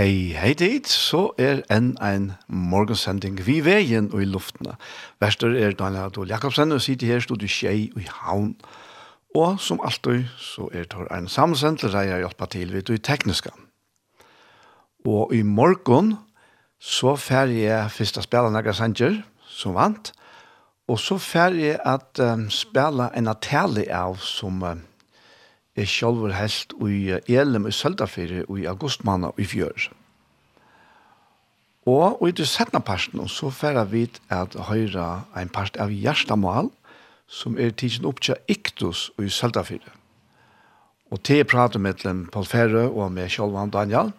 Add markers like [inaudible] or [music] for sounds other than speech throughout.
Hei, hei dit, så er enn ein morgensending vi veien og i luftene. Verster er Daniel Adol Jakobsen, og sitter her stod i skjei og i Havn. Og som alltid så er det en samsend til deg jeg hjelper til vidt og i tekniska. Og i morgen så fer jeg først å spille Naga Sanger, som vant. Og så fer jeg at um, spille en atale av som um, er sjálfur helst i Elum i Søldarfyrir i augustmanna i fjør. Og, i det settende parten, så får vi at høyre en part av Gjerstamal, som er tidsen opp til Iktus og i Søltafyrre. Og til jeg prater med Paul Ferre og med Kjolvan Daniel.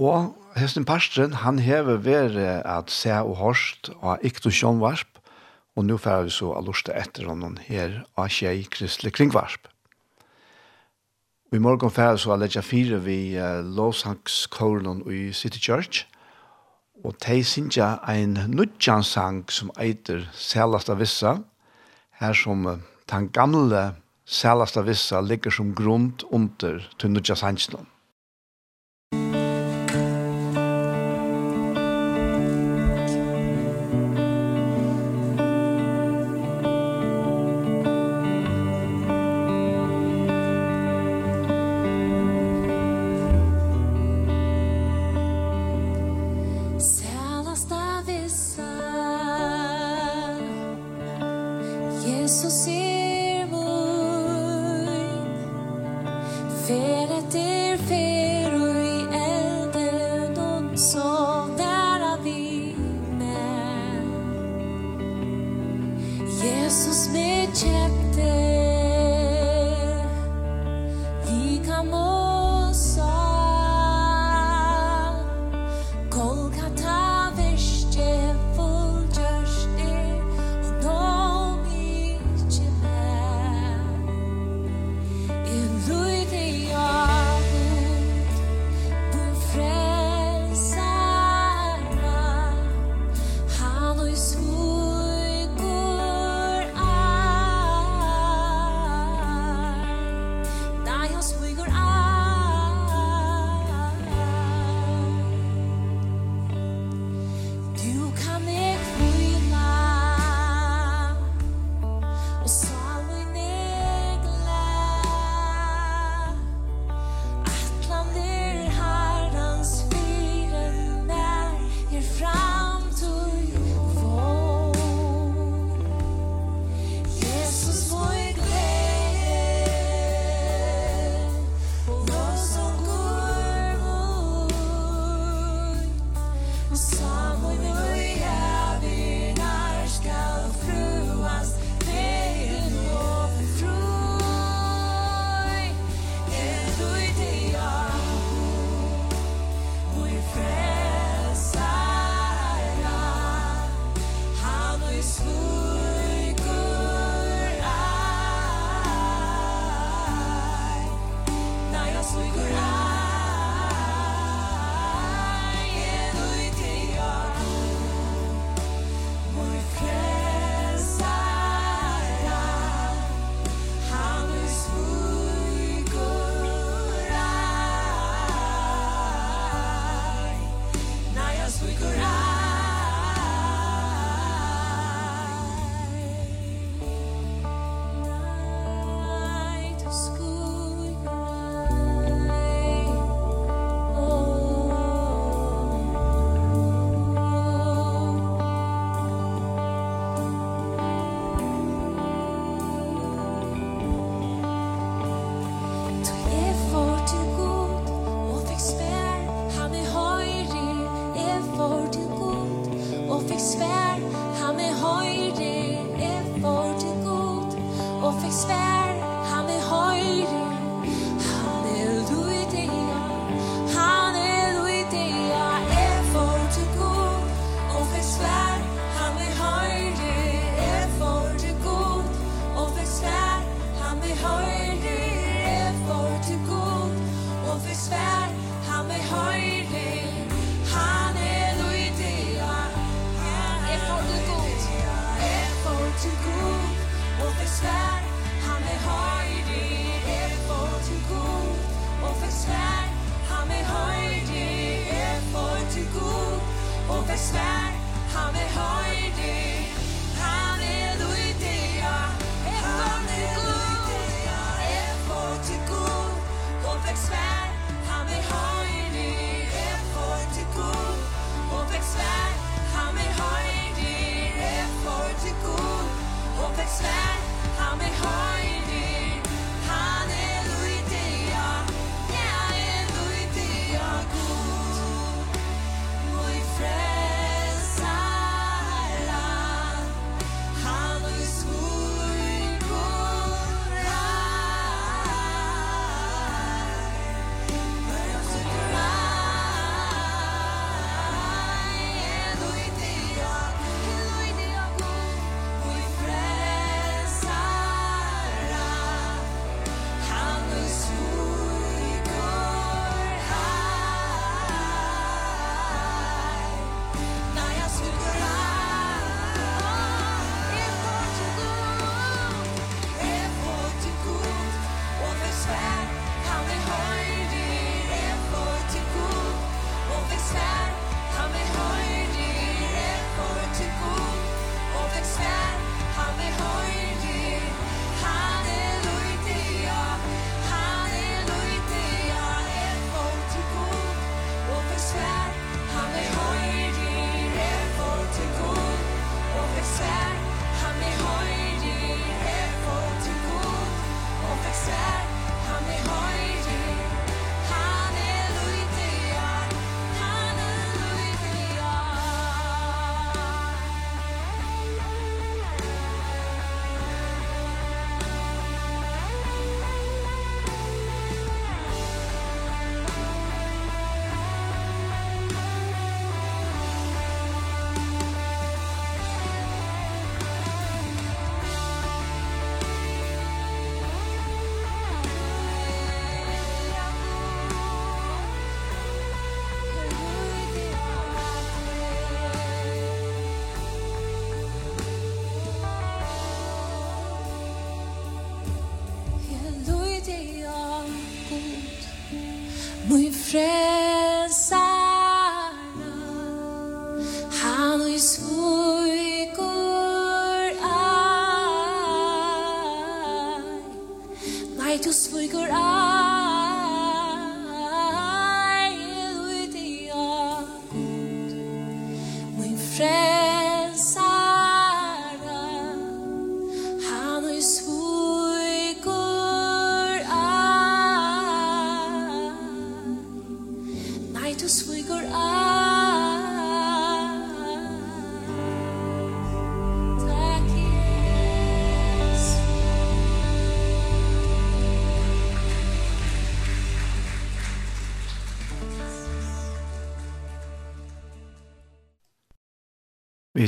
Og hesten parten, han hever ved at se og hørst av Iktus Kjolvarp, og nå får vi så av lortet etter honom her av Kjei Kristelig Kringvarsp i morgen færre så er det fire vi uh, og i City Church. Og de synger en nudjansang som eiter Sælasta Vissa, her som uh, den gamle Sælasta Vissa ligger som grunn under til nudjansangen.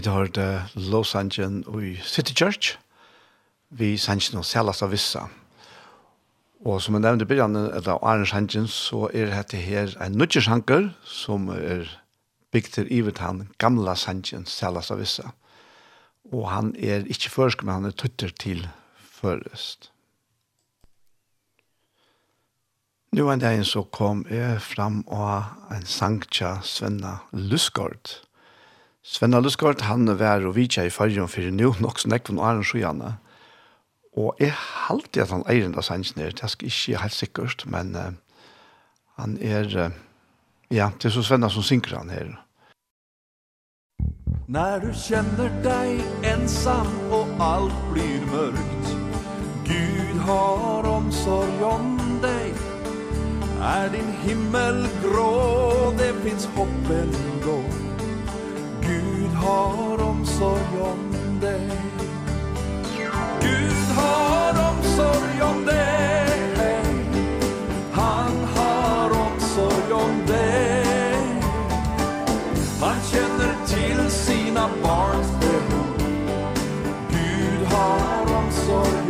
Vi har det Los Angeles i City Church. Vi sannsyn og selast av vissa. Og som jeg nevnte i begynnelsen, eller Arne Sangen, så er dette her en nudgersanker som er bygd til ivet han gamla Sangen, selast av vissa. Og han er ikke først, men han er tutter til først. Nå en dag så kom jeg fram og en sang til Svenna Lusgård. Svenna Lusgaard, han var og vidtja i fargen for nu, nok så nekvun og Arne Sjøjane. Og jeg halte at han eier enda sannsyn her, det er ikke helt sikkert, men uh, han er, uh, ja, det er så Svenna som synker han her. När du känner dig ensam och allt blir mörkt Gud har omsorg om dig Är din himmel grå, det finns hopp ändå har omsorg om dig. Gud har omsorg om dig. Han har omsorg om dig. Han känner till sina barns behov. Gud har omsorg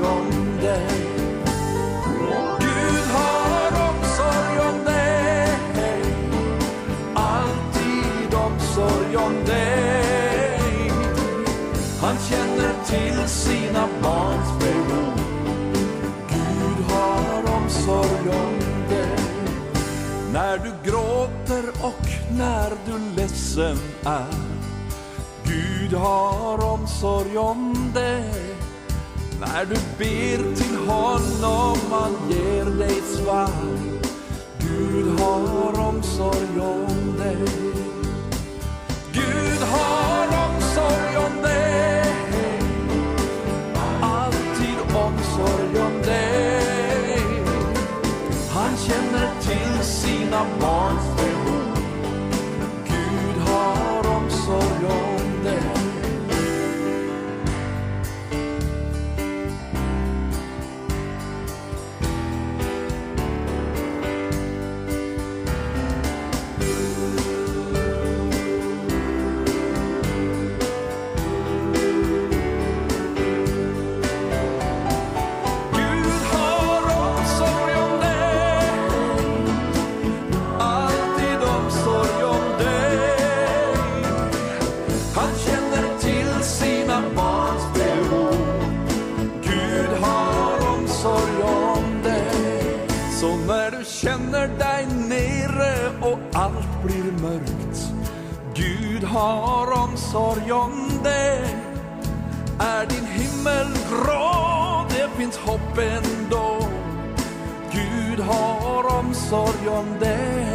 för När du gråter och när du ledsen är. Gud har omsorg om dig. När du ber till honom han ger dig svar. Gud har omsorg om dig. har omsorg om dig Är din himmel grå, det finns hopp ändå. Gud har omsorg om dig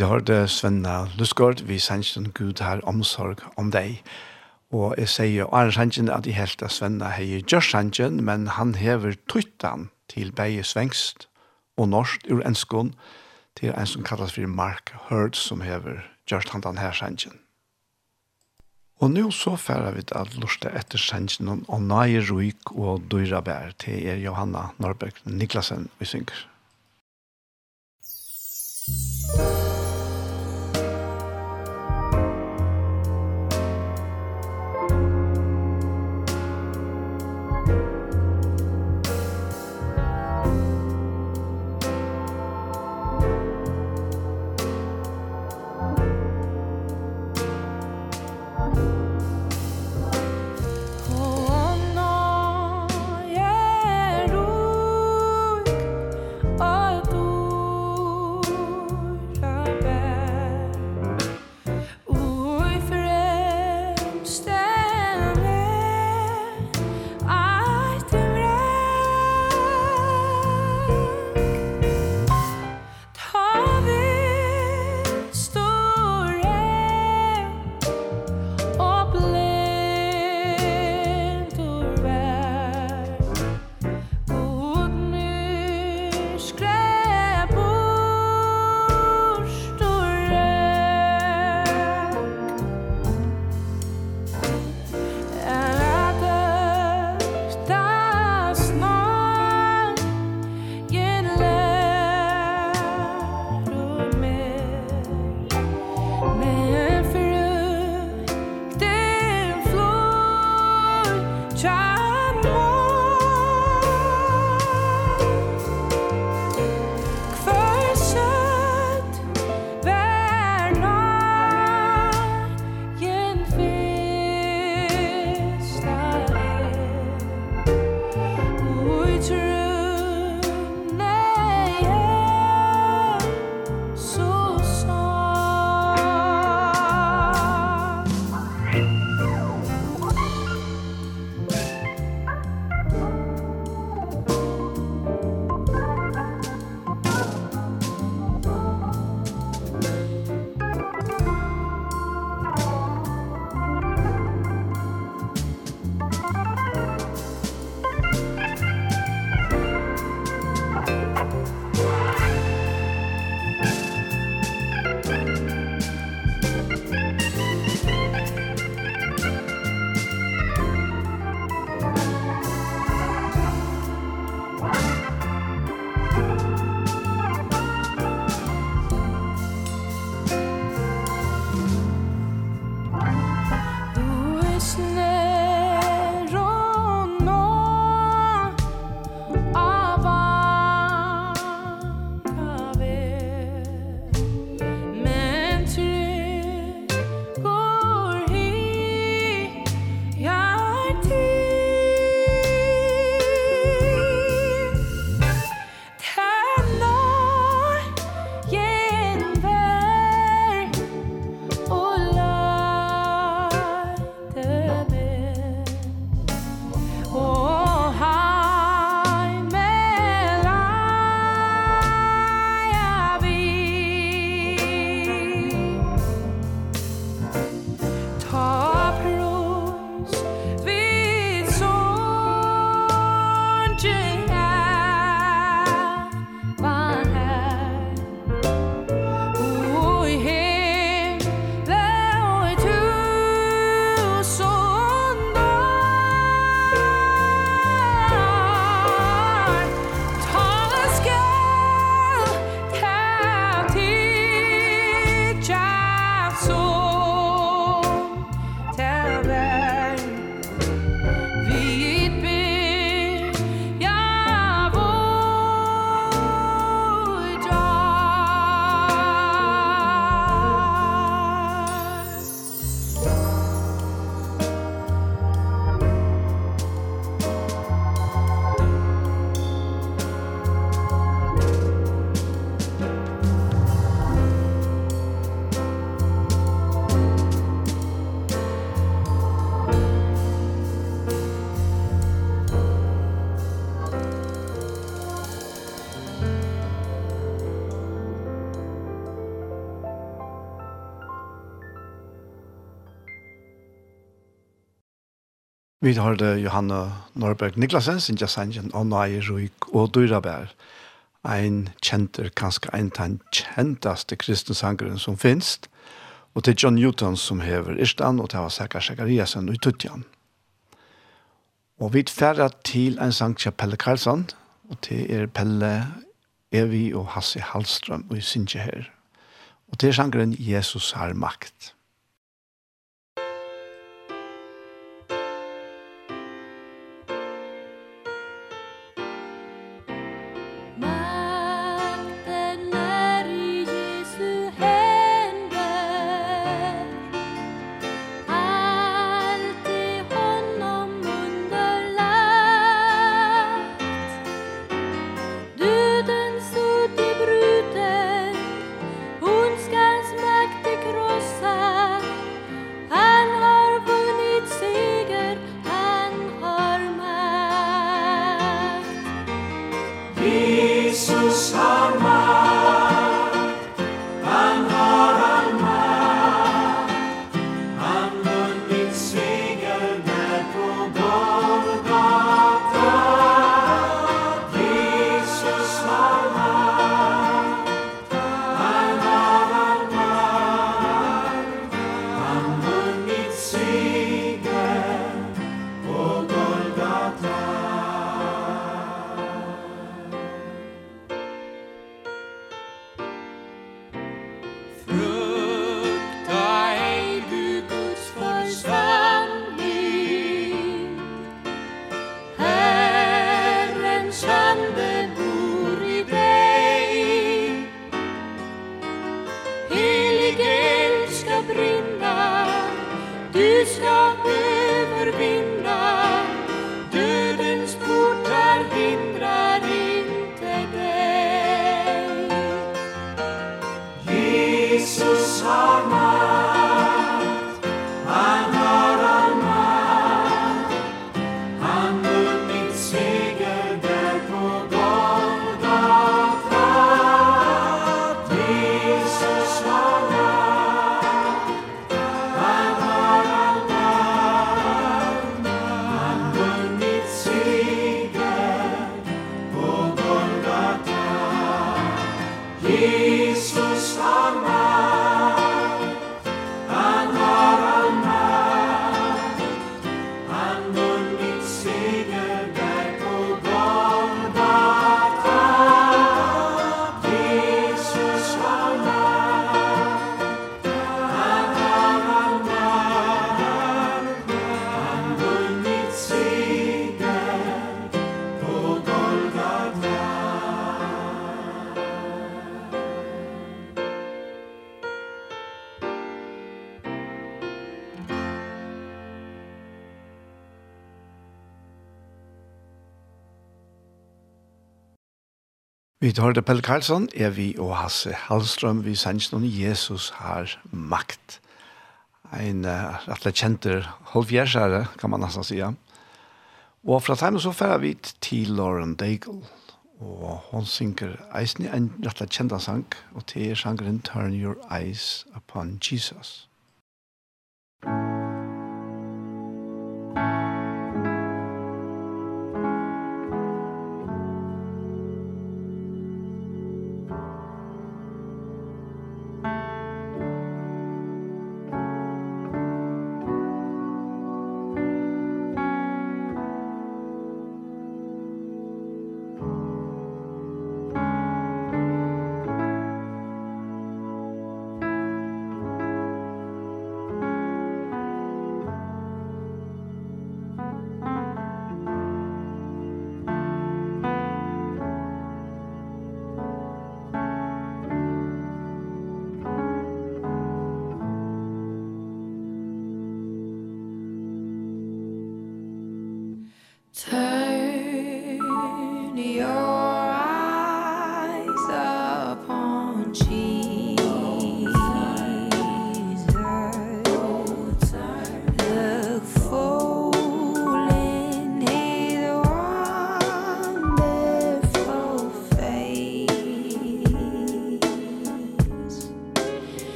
vidt jeg hørte Svenna Lusgård, vi sannsyn Gud har omsorg om deg. Og jeg sier jo Arne Sanchen at jeg helt at Svenna heier Gjørs Sanchen, men han hever tøytan til beie svengst og norsk ur enskån til en som kallas for Mark Hurd som hever Gjørs han her Sanchen. Og nå så færer vi til lortet etter sannsyn og nøye ruik og døyra bær til er Johanna Norberg Niklasen vi synger. Thank you. Vi har det Johanna Norberg Niklasen, sin Sanjen, og Nøye Ruik og Dyrabær. Ein kjenter, kanskje ein av den kjentaste kristensangeren som finnes. Og det John Newton som hever Irstan, og til var Sækka og Tutjan. Og vi færre til en sang til Pelle Karlsson, og til er Pelle Evi og Hasse Hallstrøm og Sinje her. Og det er sangeren Jesus har makt. Vi tar det Pelle Karlsson, er vi og Hasse Hallstrøm, vi sender noen Jesus har makt. En uh, rettelig kjenter halvfjerdsjære, kan man nesten si. Og fra time så færer vi til Lauren Daigle, og hun synger eisen i en rettelig kjenta sang, og til sangeren Turn Your Eyes Upon Jesus.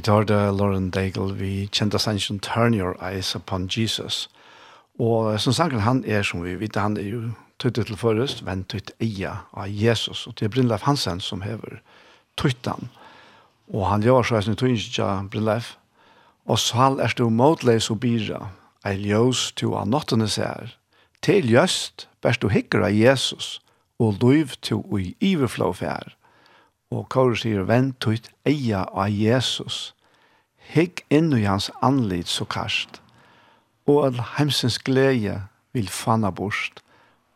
Vi tar det Lauren Daigle, vi kjente sannsyn Turn Your Eyes Upon Jesus. Og som sagt, han er, som vi vet, han er jo tøytet til forrest, venn tøyt eia av Jesus. Og det er Brynleif Hansen som hever tøytan. Og han gjør så eisen i ikke Brynleif. Og sval er stå motleis og byra, ei ljøs to av nottene ser. Til jøst, bæst du hikker av Jesus, og løyv to i iverflå fjer. Og Kåre sier, vent tøyt eia av Jesus. Hikk inn i hans anlid så karst. Og all heimsens glede vil fanna bort.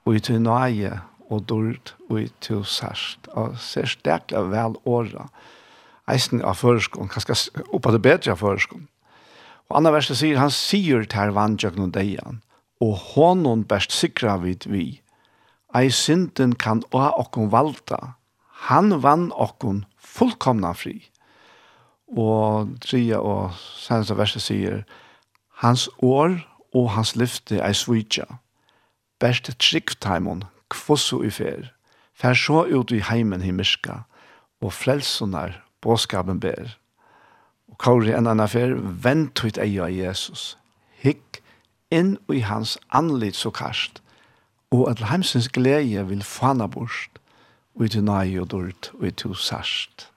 Og i til nøye og dord og i til sørst. Og ser dekla vel åra. Eisen av førskån, kanskje oppa det bedre av førskån. Og andre verset sier, han sier til vandjøk og deian. Og hånden best sikra vid vi. Ei synden kan å ha okkom han vann okkon fullkomna fri. Og tria og seneste verset sier, hans år og hans lyfte er svitja. Best tryggtaimon, kvosso i fer, fer så ut i heimen himmerska, og frelsunar båskapen ber. Og kauri en annan fer, vent ut eia Jesus. Hikk inn i hans anlit så karst, og at heimsens glede vil fana bort og i til nei og dørt, og i til sørst.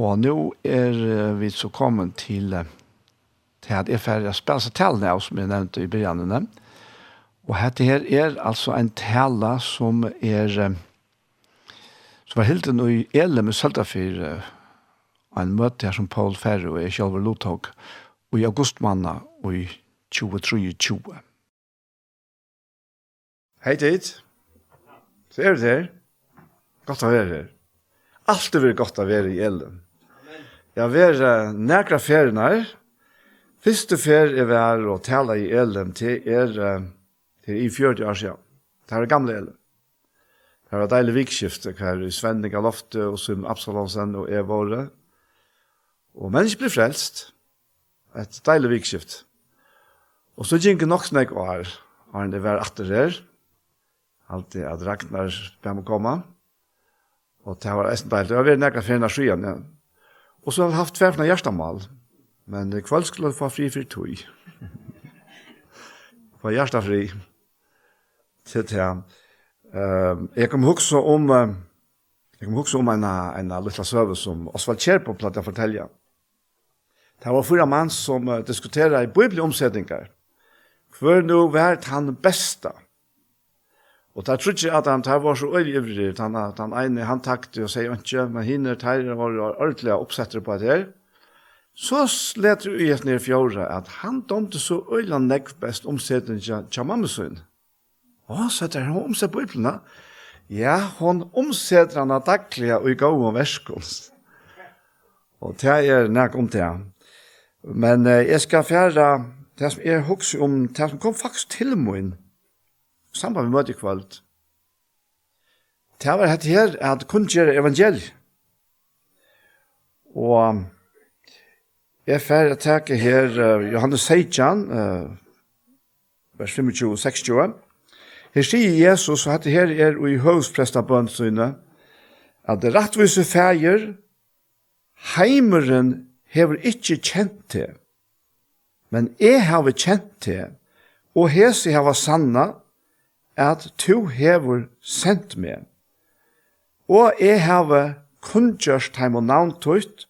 Og nå er vi så kommet til, til at jeg ferdig å spille seg spiller tallene, som jeg nevnte i begynnelsen. Og dette her er altså en tale som er, som var helt nå i ele med Søltafyr, og en møte her som Paul Ferre og jeg selv var Lothog, og i augustmanna og i 2023. Hei, Tid. Så er det her. Godt å være her. Alt er godt å være i elden. Jeg var uh, nærkere ferien her. Første ferie er vær å tale i elden til er uh, til i 40 år siden. Det er gamle elden. Det var deilig vikskifte hver i Svenning av Lofte og Sum Absalonsen og Evåre. Og mennesker blir frelst. Et deilig vikskift. Og så gikk nok snakk år. Han det vært atter her alltid at Ragnar spem å komme. Og det var eisen deilig. Det var veldig nekka fyrir skyen, ja. Og så har vi haft tverfna hjertamal. Men i kvöld skulle vi få fri fri tog. [laughs] Få hjertafri. Til til. Uh, jeg kom hukse om... Uh, jeg kom hukse om en, en lilla søve som Osvald Kjerpo platt jeg fortelle. Det var fyra mann som uh, diskutera i bibliomsetningar. Hver nu vært han besta Og det trodde jeg at han tar var så øyelig ivrig, han, han ene han takte og sier ikke, men hinner tar var ordentlig oppsetter på det her. Så leter vi ut ned i fjordet at han domte så øyelig nekk best omsetningen til mammasun. Å, så det er hun omsett på yplene. Ja, hon omsetter han av og i gode og verskons. Og det er nek om det. Men eh, jeg skal fjerde det som jeg husker om, det som kom faktisk til min, samband med møte i kvöld. Det var hette her at kun gjøre evangeliet. Og jeg fer å takke her uh, Johannes Seidjan, uh, vers 25-26. Her sier Jesus, og dette her er i høvsprestabønd syne, at det rettvise feir, heimeren hever ikkje kjent til, men jeg har kjent til, og hese hever sanna, at to hever sendt meg. Og jeg hava kunngjørst heim og navn tøyt,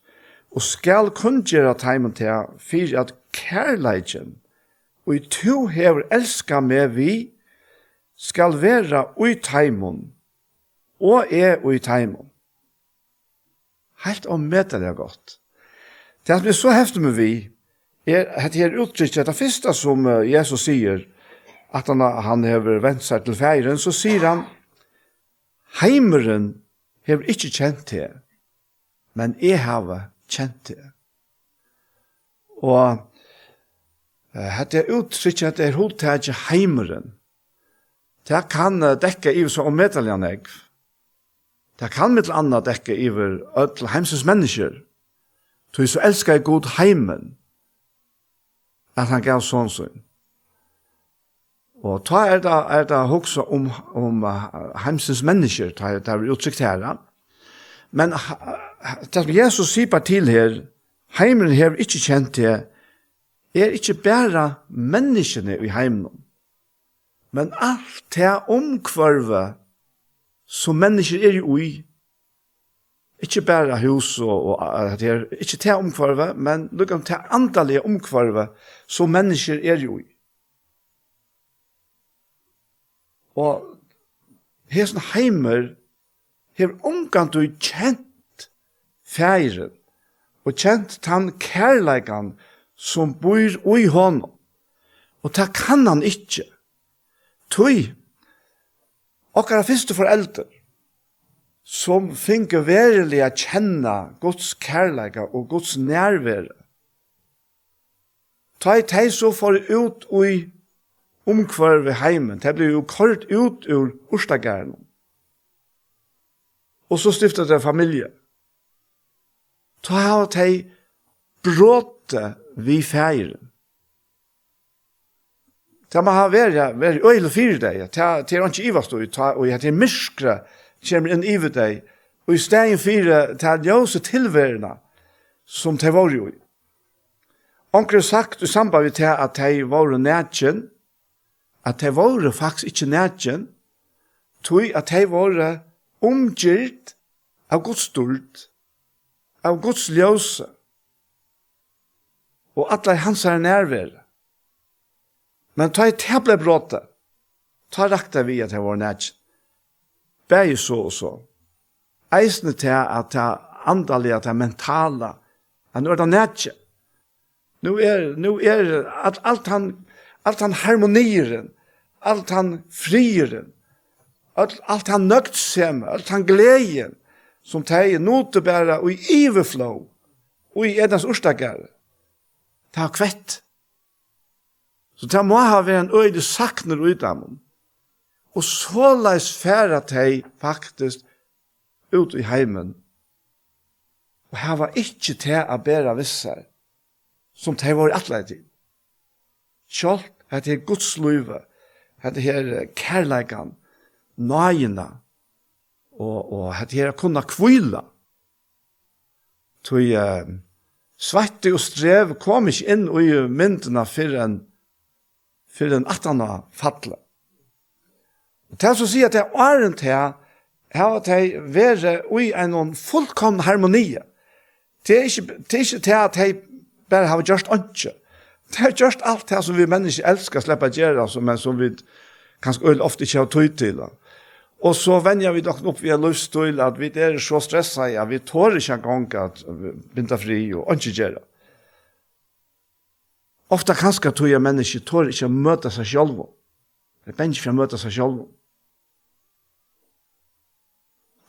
og skal kunngjøra heim og tøy for at kærleikjen, og i tu hevur elska meg vi, skal vera ui taimon, og er ui taimon. Helt om møter det godt. Det som er så heftig med vi, er at her uttrykket, det første som Jesus sier, at han, han hever vent seg til feiren, så sier han, heimeren hever ikke kjent til, men jeg hever kjent til. Og hette jeg uttrykket at jeg til ikke heimeren. Det kan dekke i så om medeljene jeg. Det kan mitt annet dekke i ødel heimsens mennesker. Så jeg så elsker jeg god heimen at han gav sånn sånn. Og ta er det, er det også om, om heimsens mennesker, ta er det uttrykt her. Men det som Jesus sier bare til her, heimen her ikke kjent det, er ikke bare menneskene i heimen, men alt det omkvarve som mennesker er jo i, ikke bare hus og, og det er, ikke det omkvarve, men lukkan det andalige omkvarve som mennesker er jo i. Og hesen heimer hever omgang du kjent feiren og kjent tann kærleikan som bor ui honom. Og det kan han ikkje. Tøy, okkara fyrste foreldre, som finke verilig a kjenne Guds kærleika og Guds nærvere. Ta i teg så for ut ui omkvar ved heimen. Det ble jo kort ut ur Ørstagæren. Og så stiftet det familie. Ta har de bråte vi feiren. Det må ha vært, vært øyne fire deg. Det er ikke ivast og det til myskre kommer inn ivet deg. Og i stegen fire, det er ljøse tilværende som det var jo i. Sagt i samband med at de var nætjen, at de var faktisk ikke nætjen, tog at de var omgjert av Guds stort, av Guds ljøse, og at de hans er nærvære. Men ta et heble bråte, ta rakta vi at de var nætjen. Begge så og så. Eisne til at det andalige, at det mentale, at nå er det nætjen. Nu er, nu er at alt han allt han harmonieren, allt han frieren, allt, allt han nøgtsem, allt han glejen, som teg note bæra og i iverflow, og i edans urstakare. Ta har kvett. Så ta må ha vært en øyde sakner ut av dem. Og så leis færa teg faktisk ut i heimen. Og her var ikkje til å bæra vissar, som de var i atleid. Kjolt, at det er Guds løyve, at det er kærleikan, nøyina, og, og at det er kunna kvila. Tui uh, sveitte og strev kom ikke inn i myndena fyrir en, fyrir en atana fatle. Og til å si at det er åren til her at de være i en fullkomn harmoni. Det er ikke det, er ikke det at de bare har gjort ønske. Det er just alt det som vi mennesker elsker å slippe å gjøre, men som vi kanskje ofte ikke har tøyt til. Og så venner vi dere opp via løvstøyl at vi er så stresset, ja, vi tår ikke en gang at binda fri og ikke gjøre. Ofta kanskje tøyer mennesker tår ikke å møte seg selv. Det er bensje for å møte seg selv.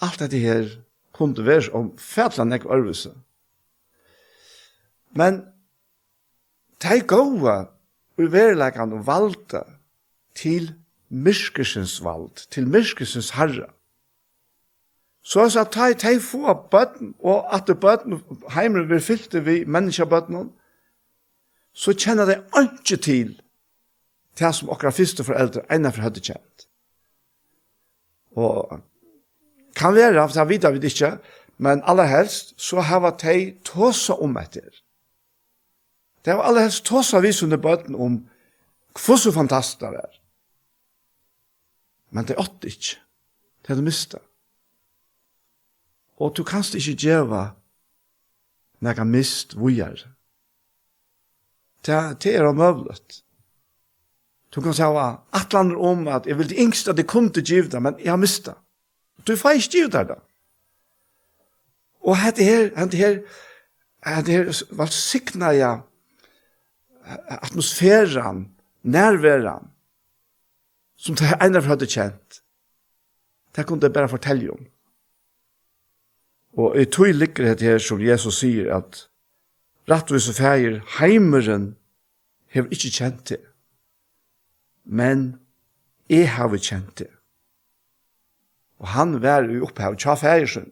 Alt dette her kunne være om fætlan ikke øvelse. Men de gode i verilegan og valda til myskesens vald, til myskesens herre. Så jeg sa, ta i teg få bøtten, og at det bøtten, heimer vi fyllte vi menneskebøtten, så kjenner de ikke til det som akkurat første foreldre enn for hadde kjent. Og kan være, for det vet vi ikke, men aller helst så har de tåsa om etter Det var alle helst tåsa vi under bøtten om hvor så fantastisk det er. Men det åtte ikke. Det er det miste. Og du kanst ikke djeva jeg mist vujer. Det, det er omøvlet. Du kan si at lander om at jeg vil det yngste at jeg kom til djevda, men jeg har mista. Du får ikke djevda da. Og hette her, hette her, hette her, var signa jeg atmosfæran, nærværan, som det ene for hadde kjent, det kunne jeg bare fortelle om. Og i tog ligger det her som Jesus sier at rettvis og feir, heimeren, har ikke kjent det. Men jeg har kjent det. Og han var jo opphavet, tja fægersen.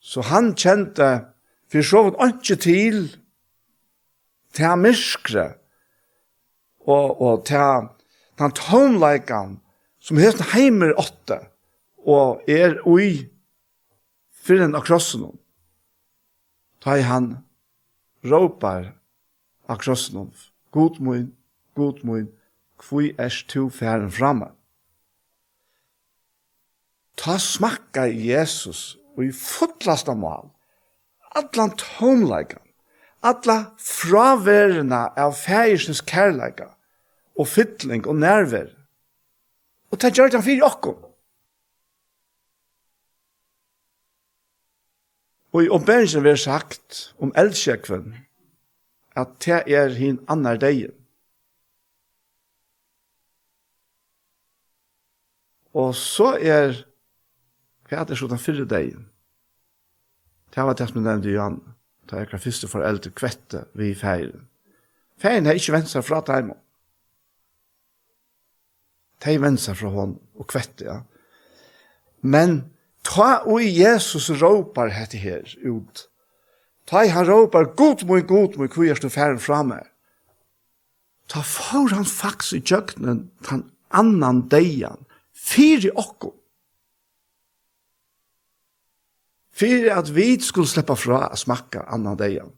Så han kjente, for så vidt ikke til, til myskre, og, og til den tomleikan, som heter heimer åtte, og er ui fyrren av krossen hon. Ta i han råpar av krossen hon. God mun, god mun, kvui er tu færen framme. Ta smakka Jesus og i fullasta mal, atlan tomleikan, alla fraverna av fægisnes kærleika og fytling og nerver. Og det gjør det fyrir okkom. Og i omberingen vi har sagt om eldsjekven at det er hin annar deien. Og så er hva er det så den fyrre deien? Det var det som jeg nevnte i Johanne da jeg kan første foreldre kvette vi feiren. Feiren har ikke vendt seg fra dem. De vent seg fra hånd og kvette, ja. Men ta og Jesus råpar hette her ut. Ta i han råpar, god mot god mot hvor jeg du feiren fra meg? Ta for han faktisk i kjøkkenen, den annan deian, fyri okkur. for at vi skulle slippe fra å smakke annan degen.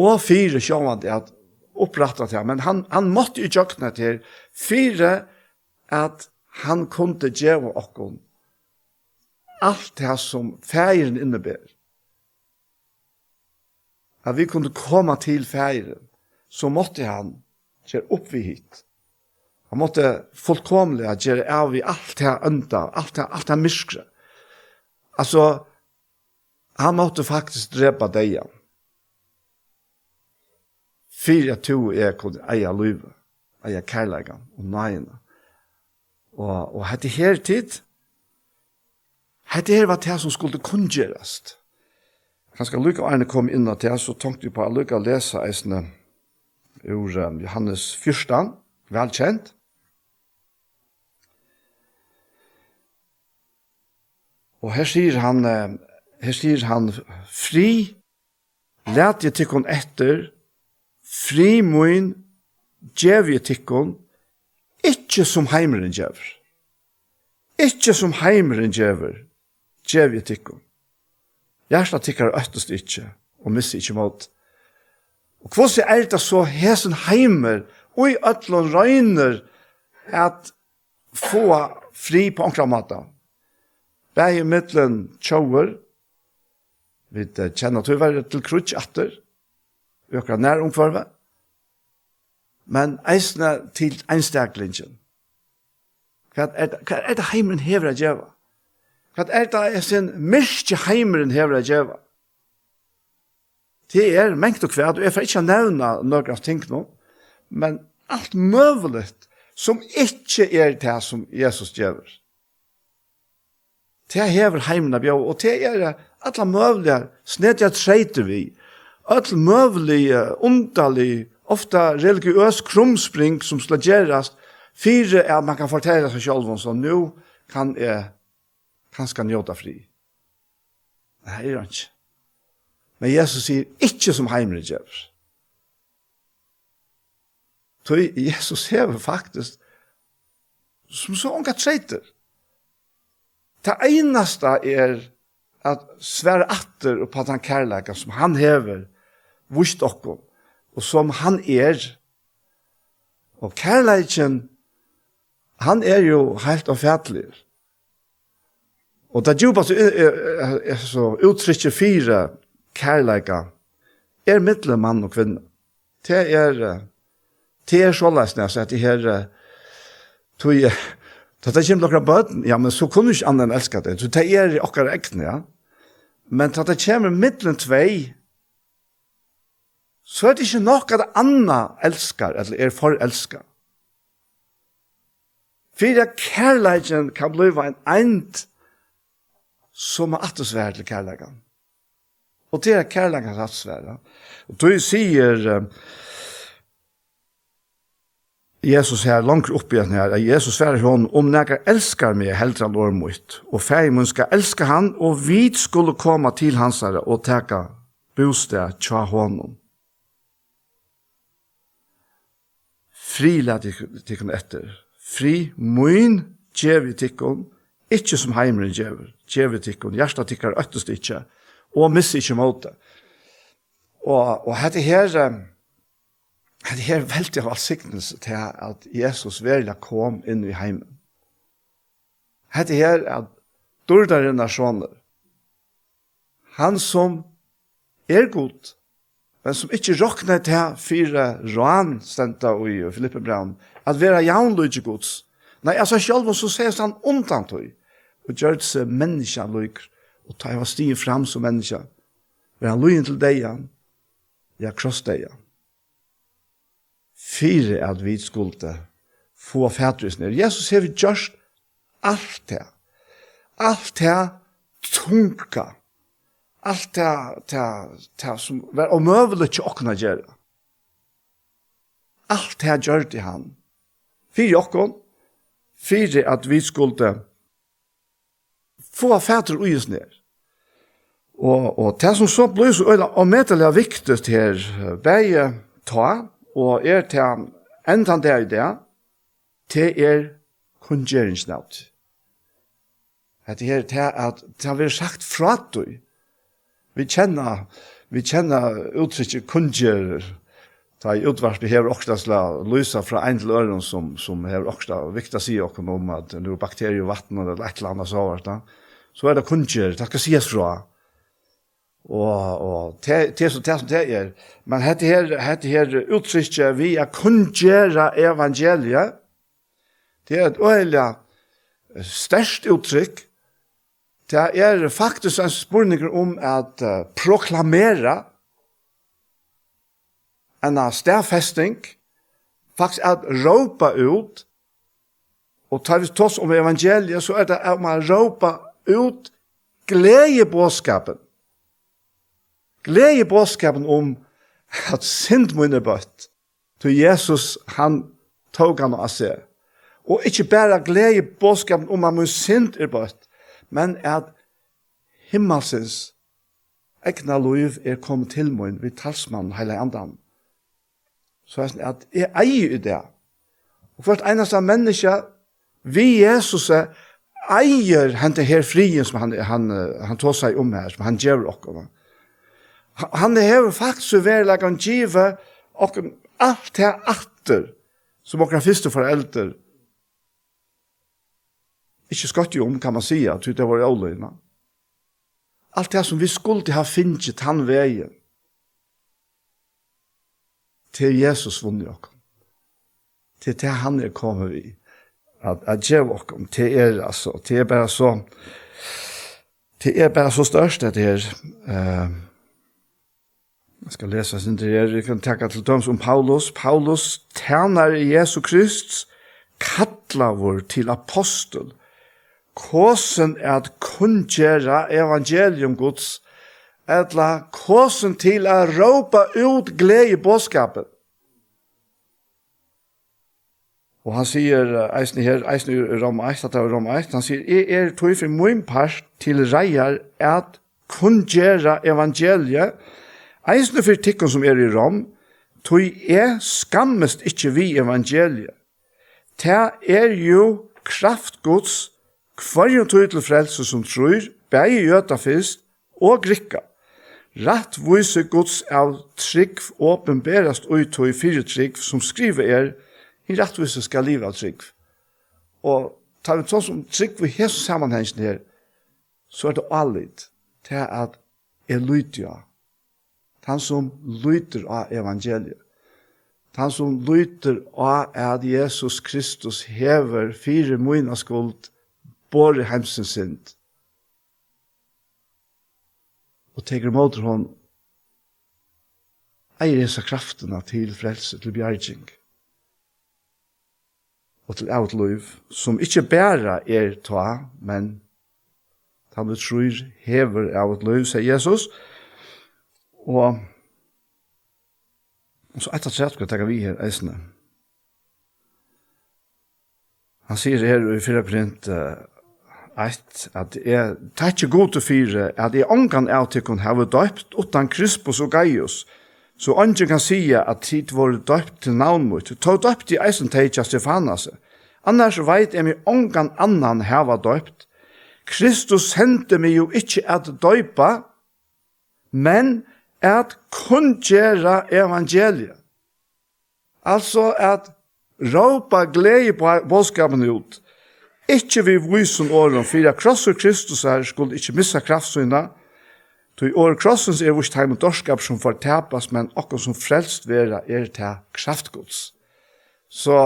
Og fire sjåan det at opprattet til men han, han måtte jo tjøkne til fire at han kunne och okken alt det som feiren innebærer. At vi kunne komme til feiren, så måtte han gjøre opp vi hit. Han måtte fullkomlig at gjøre av i alt det ønda, alt det, alt det myskre. Altså, han måtte faktisk drepa deg. Fyra to er kunne eie løyve, eie kærleggen og nøyene. Og, og hette her tid, hette her var det som skulle kunngjøres. Kanskje Luka Arne kom inn til det, så tenkte vi på at Luka lese eisene ur Johannes 14, velkjent. Og her sier han, her sier han, fri, let jeg tikkun etter, fri moin, djev jeg tikkun, ikkje som heimeren djever. Ikkje som heimeren djever, djev jeg tikkun. Gjersta tikkar øttest ikkje, og missi ikkje mot. Og hvordan er det så hesen heimer, og i øtlån røyner, at få fri på ankra måten. Bæg i middelen tjauer, vi kjenner tyverre til krutsk atter, økra nær omkvarve, men eisne til einstaklingen. Hva er, hva er det heimeren hever å gjøre? Hva er det er sin myrke heimeren hever å gjøre? Det er mengt og kvært, og jeg får ikke nevne noen av ting nå, men alt møvelig som ikke er det som Jesus gjør. Det hever heimene bjør, og det er alle møvelige snedja treiter vi. Alle møvelige, underlige, ofta religiøs krumspring som slagerast, fire er at man kan fortelle seg selv om så nå kan jeg kanskje njøte fri. Nei, det er ikke. Men Jesus sier, ikke som heimere gjør. Så Jesus hever faktisk som så unga treiter. Det eneste er at svære atter og på den kærleika som han hever vust okkom, og som han er. Og kærleiken, han er jo helt og avfætlig. Og det djupast så uttrykket fire kærleika er mittel mann og kvinne. Det er, det er så næst at det her, tog Så det kommer noen bøten, ja, men så kunne ikke andre enn elske det. Så det er akkurat ekne, ja. Men så det kommer middelen tvei, så er det ikke nok at andre elsker, eller er for forelsker. Fyra kærleiken kan bli en eind som er atesvær til kærleiken. Og det er kærleiken atesvær. Og du sier, uh, Jesus her langt oppi den her, at Jesus sverre hon, om nekker elskar meg, heldra lår mot, og feimun skal elska han, og vi skulle komme til hans herre og teka bostad tja honom. Fri lad tikkun etter. Fri mun djevi tikkun, ikkje som heimren djevi, djevi tikkun, hjärsta tikkar øttest ikkje, og missi ikkje måte. Og, og hette her, Det er veldig av allsiktens til at Jesus verla kom inn i heimen. Det er at dårdere nasjoner, han som er god, men som ikke råkner til fire råan stendte og i Filippe Brown, at vera jaunløyde gods. Nei, altså selv om så sier han undan tøy, og gjør det seg menneska løyker, og tar jeg stien fram som menneska. Vær han løyen til deg, ja, kross deian for at vi skulle få fætrysene. Jesus har gjort alt det. Alt det tunga. Alt det, det, det som var omøvelig til åkna gjøre. Alt det gjør det han. Fyre åkken, fyre at vi skulle få fætre uisner. Og, og det som så blir så øyla og medelig er viktig her, begge ta, og er til enda det i det, til er kundgjeringsnavt. Det er til at det har vært sagt fra du. Vi kjenner, vi kjenner uttrykket kundgjerer, Ta i utvarsli hever oksta sla lysa fra ein til øren som, som hever oksta vikta si okkur om at nu bakterier i vatten eller et eller annet så, så er det kundgjør, det skal sies fra. Og, og te te så te som te er. Men hette her, hette her uttrykket vi er kun evangelia det er et øyelig størst uttrykk. Det er faktisk en spurning om at uh, proklamera en stærfesting faktisk at råpa ut, og tar vi tås om evangeliet, så er det at man råpa ut gledebåskapen glede bådskapen om at synd mun er bøtt. Til Jesus, han tog han av seg. Og ikke bare glede bådskapen om at min synd er bøtt, men at himmelsens egna liv er kommet til mun vid talsmannen heile andan. Så er det at jeg eier i det. Og hvert eneste menneske, vi Jesus er, eier hente her frien som han, han, han, han tog seg om her, som han gjør okkur han hever faktisk vært lagt han givet og alt det atter som okra første foreldre ikke skott jo om, kan man si, at det var åløyna. Alt det som vi skulle ha finnet han veien til Jesus vunnet oss. Til det han er kommet vi. At, at gjør oss til er, altså. Til er bare så, til er bare så størst det er, Uh, Jeg skal lese sin til er. Jeg kan takke til dem som Paulus. Paulus tjener Jesu Krist kattlar vår till apostel. Kåsen är att kundgöra evangelium Guds, etla kåsen til å råpa ut glede i bådskapet. Og han sier, eisen her, eisen i Rom 1, at det er Rom 1, han sier, «Jeg er tog for min part til reier at kun gjøre evangeliet, Eisne for tikkun som er i Rom, tog er skammest ikkje vi evangeliet. Det er jo kraftgods kvarjon tog til frelse som tror, bæg jøta fyrst og grikka. Rett vise gods av trygg åpenberast ui tog fire trygg som skriver er i rattvise skal liva av trygg. Og tar vi sånn som trygg vi hese sammanhengen her, så er det allit til at Eludia han som lyter av evangeliet. Han som lyter av at Jesus Kristus hever fire møyna skuld, både hemsen sint. Og teker mot hon, eier hesa kraftene til frelse, til bjergjeng. Og til outliv, som ikkje bæra er ta, men han vi tror hever outliv, sier Jesus, og Og så etter at jeg skal takke vi her, eisene. Han sier her i 4 print uh, at jeg tar ikke god til fire, at jeg ångan av til kun hava døpt utan Krispus og Gaius, så ånden kan sige at tid var døpt til navn mot, ta døpt i eisen teitja Stefanas. Annars veit jeg meg ångan annan hava døpt. Kristus sendte meg jo ikke at døypa, men at kun gjøre evangeliet. Altså at råpa glede på bådskapen ut. Ikke vi vysen åren, for jeg krosser Kristus her skulle ikke missa kraftsynet, Tui år krossens er vårt heim og dorskap som får tapas, men okkur som frelst vera er ta kraftgods. Så,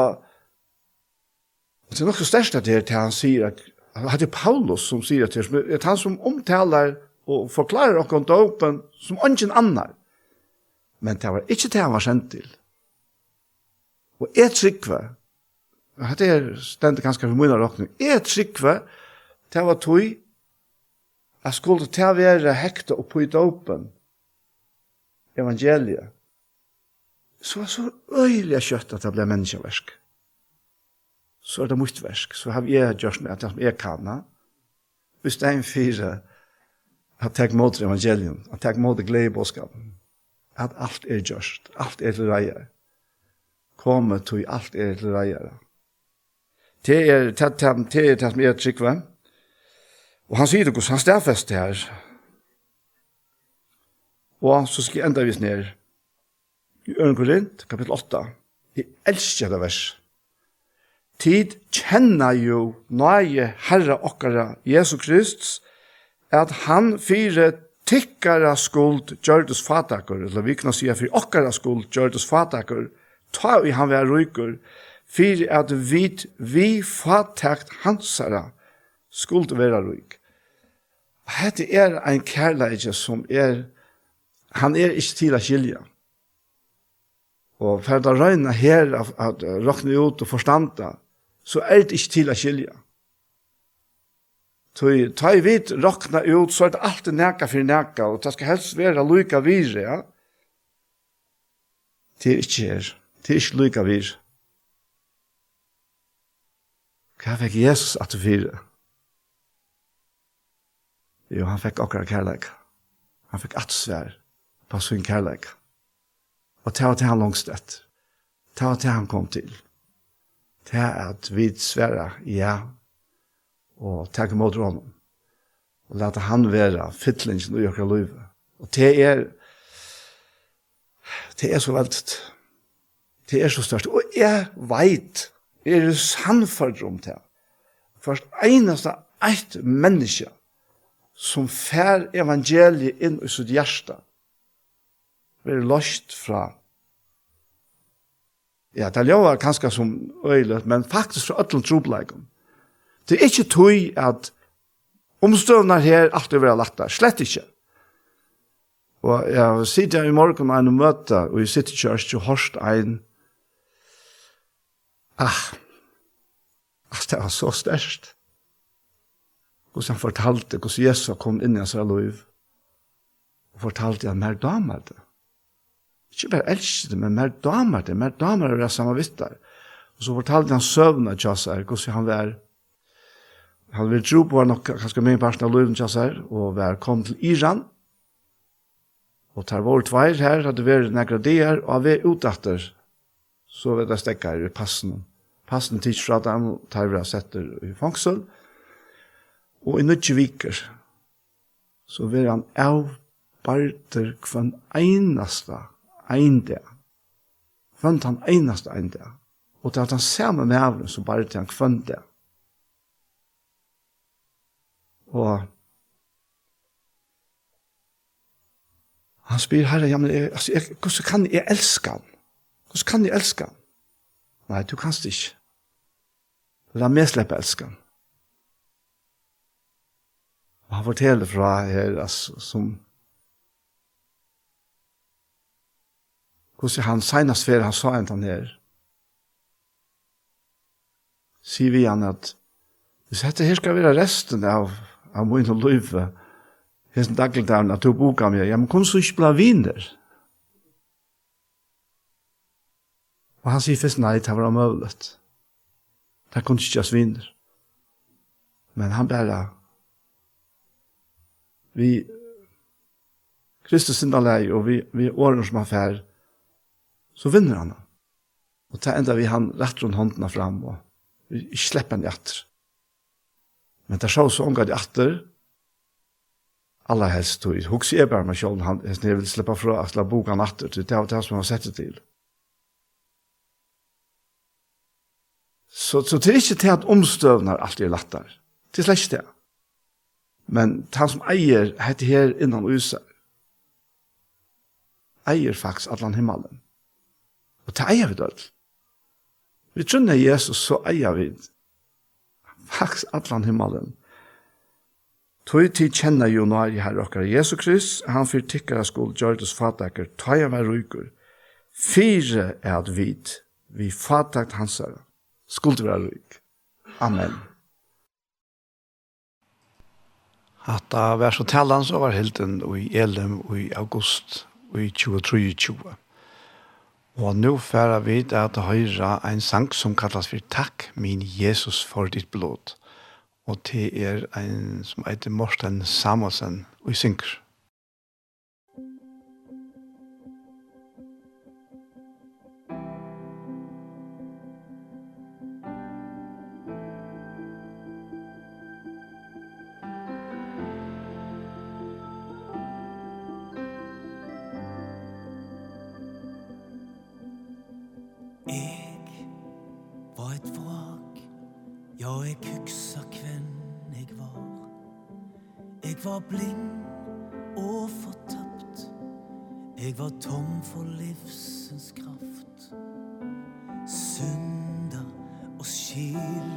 det er nokko størst at det er til han sier at, at det er Paulus som sier at det er han som omtalar og forklarer okkur dopen som ungen annar. Men det var ikkje det han var sendt til. Og et tryggve, og dette er stendet ganske for munna råkning, jeg tryggve, det var tog, at skulle det være hekta og på i dåpen, evangeliet, så var så øyelig kjøtt at det ble menneskeversk. Så er det mitt versk, så har jeg gjort det som jeg kan. Hvis det er en fire, at tek mot evangelium, at tek mot glede boskapen, at alt er gjørst, alt er til reier. Komme til alt er til reier. Det er det, det, det, er det som er tryggve. Og han sier det hos, han stedfest det her. Og så skal jeg enda vis ned i Øren Korint, kapittel 8. Jeg elsker det vers. Tid kjenner jo nøye Herre okkara Jesu Kristus, at han fyre tikkara skuld gjørdes fatakur, eller vi kan si at fyre okkara skuld gjørdes fatakur, ta vi han var rykur, fyre at vi, vi fatakt hansara skuld vera ryk. Hette er ein kærleidje som er, han er ikke til å skilja. Og for å røyna her, at råkne ut og forstanda, så er det ikke til å skilja. Tøy ta i vit rokna ut så er det alltid neka for neka, og det skal helst være lukka vire, ja. Det er ikke her. Det er ikke lukka vire. Hva fikk Jesus at du fire? Jo, han fikk akkurat kærleik. Han fikk atsvær på sin kærleik. Og det var til han langst Det var til han kom til. Det er at vi svære, ja, og takk imot honom. Og leta han vera fytlingen i okra liv. Og det er, det er så veldig, det er så størst. Og jeg veit, jeg er sannfart om det. Først eneste eit menneske som fær evangeliet inn i sitt hjerte, blir løst fra Ja, det er jo kanskje som øylet, men faktisk fra øtlen trobleggen. Det er ikke tog at omstøvner her alltid lagt der. slett ikke. Og jeg sitter i morgen med en møte, og jeg sitter ikke og hørst en, ah, altså det var så størst. Hvordan han fortalte hvordan Jesus kom inn i hans liv, og fortalte han mer damer det. Ikke bare elsker det, men mer damer det, mer damer det er samme vittar. Og så fortalte han søvnet til oss her, hvordan han var han vil tro på nok kanskje min parten av løyden kjassar, og vi kom til Iran, og tar vår tveir her, hadde vært nekra dier, og vi utatter, så vet jeg stekker i passen. Passen tids fra dem, tar vi setter i fangsel, og i nødje viker, så vil han avbarter kvann einasta einde, kvann han einasta einde, og det er at han samme med med avlen, så bare til han kvann det. Og han spyr, herre, ja, men jeg, altså, jeg, hvordan kan jeg elske han? Hvordan kan jeg elske han? Nei, du kanst ikke. La meg slippe elske han. Og han forteller fra her, altså, som hvordan han senest før han sa en han her, sier vi han at hvis dette her skal være resten av av min løyve, hesten dagligdagen, at du boka meg, ja, men kom så ikke bla viner. Og han sier først, nei, det var omøvlet. Det kunne ikke just viner. Men han bare, vi, Kristus sinda lei, og vi, vi årene som han fær, så vinner han. Og ta enda vi han rett rundt håndene fram, og vi slipper han i atter. Men det er så sjås unga de atter, alla helst tog ut. Hoks er bare med sjålen, han er vil slippe fra at la boka han atter, det er det som han sett det til. Så, så det er ikke til at omstøvnar alt er lettere. Det er slett ikke det. Men han som eier, heter her innan user, eier faktisk allan himmelen. Og det eier vi død. Vi trunner Jesus, så eier vi det faktisk atlan himmelen. Tøy tid kjenner jo når i herre okkar Jesu Krist, han fyrt tikkara skol Gjordes fatakker, tøy av er ryker. Fyre er at vit, vi fatakt hans herre. Skuld være ryk. Amen. At da var så talan så var helten i Elem i august i 2023. Og nå færer vi til at høyre en sang som kallas for Takk, min Jesus for ditt blod. Og det er en som heter Morten Samuelsen og synger. jeg hugsa kven jeg var. Eg var blind og fortapt. Eg var tom for livsens kraft. Synda og skil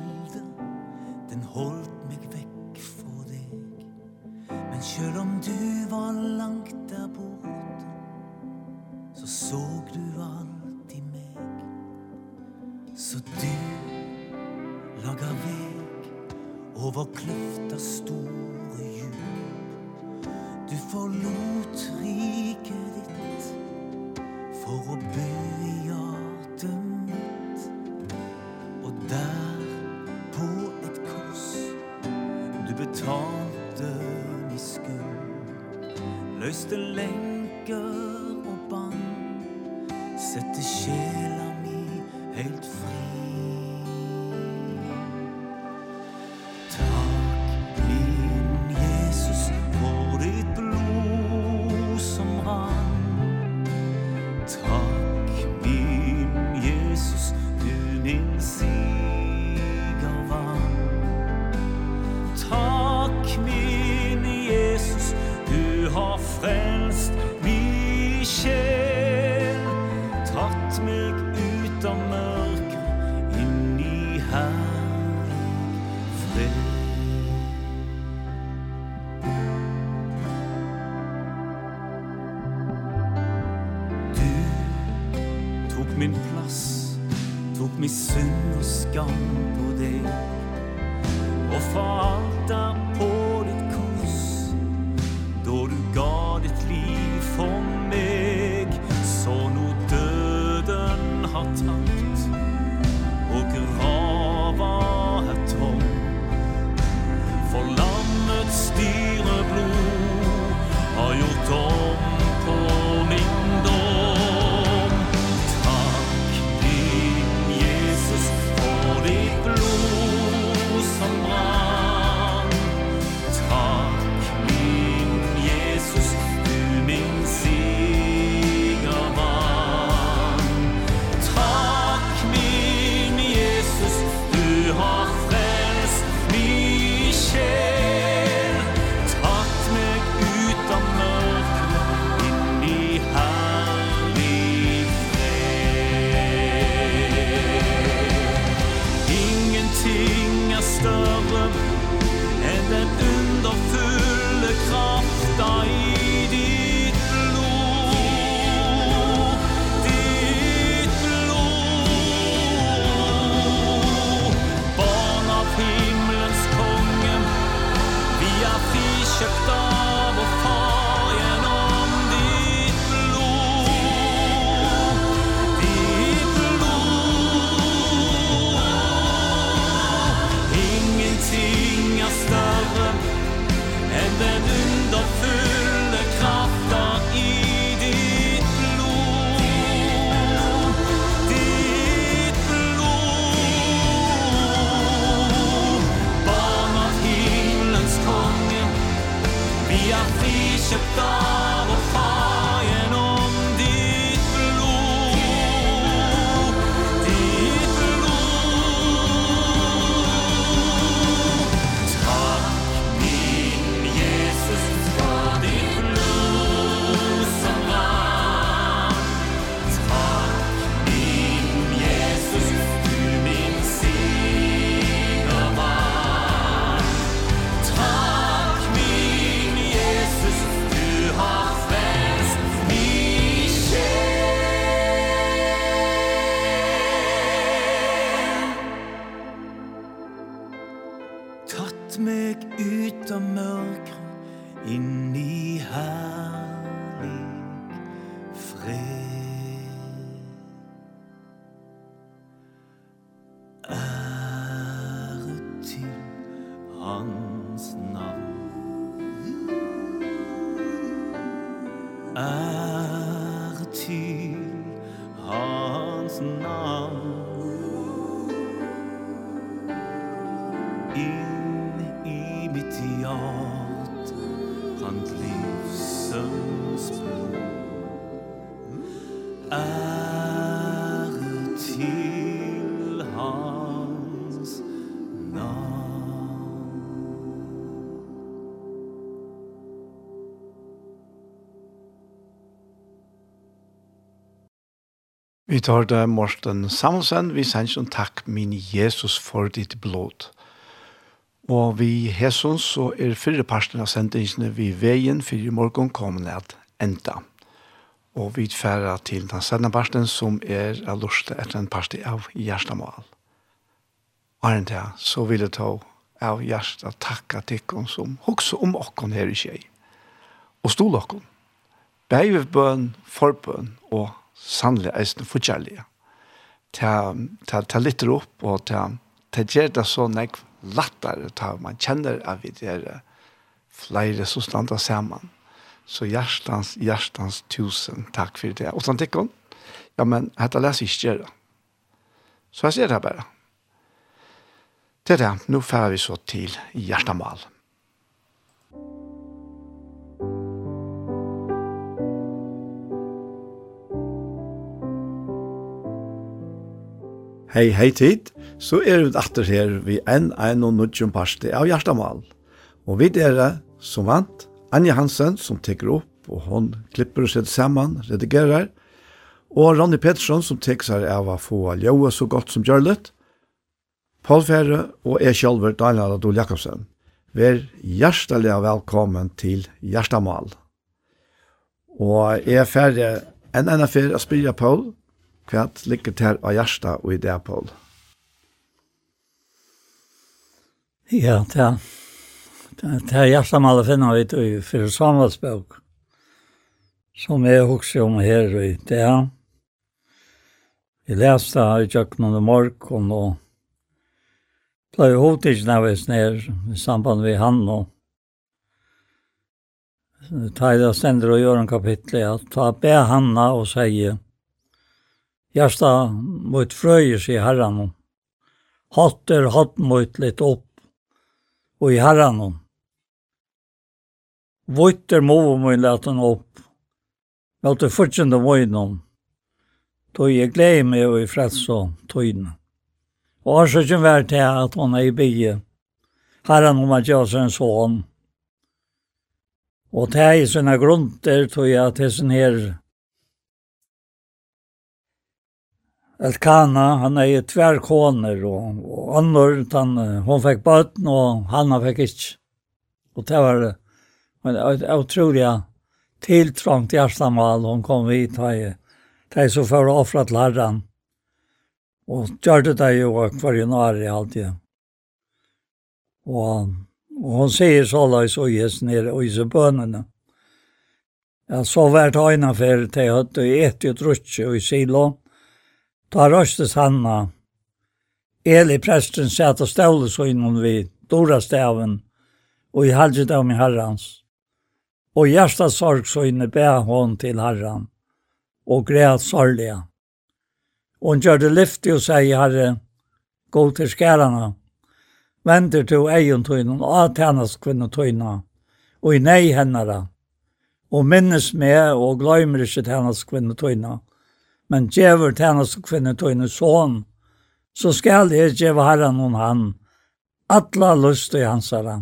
Vi tar det Morten Samuelsen, vi sender en takk min Jesus for ditt blod. Og vi hesons så er fyrre parten av sendingene vi veien for i morgen kommer at enda. Og vi tfærer til den sendende parten som er av lorste etter en parti av hjertemål. Og enn det, så vil jeg ta av hjertet takka til oss som også om oss her i tjej. Og stol oss. Beiv bøn, forbøn og sannelig eisen forkjærlige. Ta, ta, ta litt opp og ta, ta gjør det så nek lattare ta man kjenner at vi er flere som standa sammen. Så hjertans, hjertans tusen takk for det. Og sånn tikkun, ja, men dette leser ikke gjøre. Så jeg ser det bare. Det er det. Nå får vi så til hjertemal. Hei, hei tid, så er vi atter her vi enn ein og nudgjum parste av Hjertamal. Og vi dere, som vant, Anja Hansen som teker opp og hon klipper og setter saman, redigerer, og Ronny Pettersson som teker seg av å få ljøa så godt som gjørlet, Paul Fære og jeg selv, Daniel Adol Jakobsen. Vær hjertelig velkommen til Hjertamal. Og jeg er ferdig enn enn affær å spyrja Paul, Hva ligger til av hjertet og i det, Paul? Ja, det er, det er hjertet man finner ut i for samarbeidsbøk, som jeg husker om her i det. Jeg leste i kjøkkenen i morgen, og ble hodtidene hvis ned i samband med han og ta i det stender og gjøre en kapittel, at ta be hanna og sier, Hjärsta mot fröjers sier herren. Hatt er hatt mot litt opp og i herren. Vått er mot mot liten opp. Mot det fortsatte vojnom. Tog jeg glede meg og i freds og tøyne. Og har så ikke vært til at hun er i bygge. Herren om at jeg er en sånn. Og det er i sånne grunter, tog jeg, til sånn her Elkana, han er i tvär koner och, och annor, han, hon fick böten och han fick inte. Och det var en otrolig tilltrångt hjertemål, hon kom vid här. Det är så för att offra till herran. Och gjorde det ju och var ju nära alltid. Och, och hon säger så lås så ges ner og i bønene. Ja, så vært hajna för det hade ett och ett rutsch och i silo. Da røstes Hanna. Eli presten satt og stålet så innom vi, dora staven, og i halget av min herrens. Og hjertet sorg så inne bæ hon til herren, og græt sorgliga. Og hun gjør det lyftig og sier, herre, gå til skærene, venter til egen tøyne, og atjenes kvinne tøyne, og i nei hennere, og minnes med og glemmer ikke til hennes kvinne tøyne, men djever tjenes kvinne tøyne sån, så skal jeg djeve herren om han, atla lust i hans herre,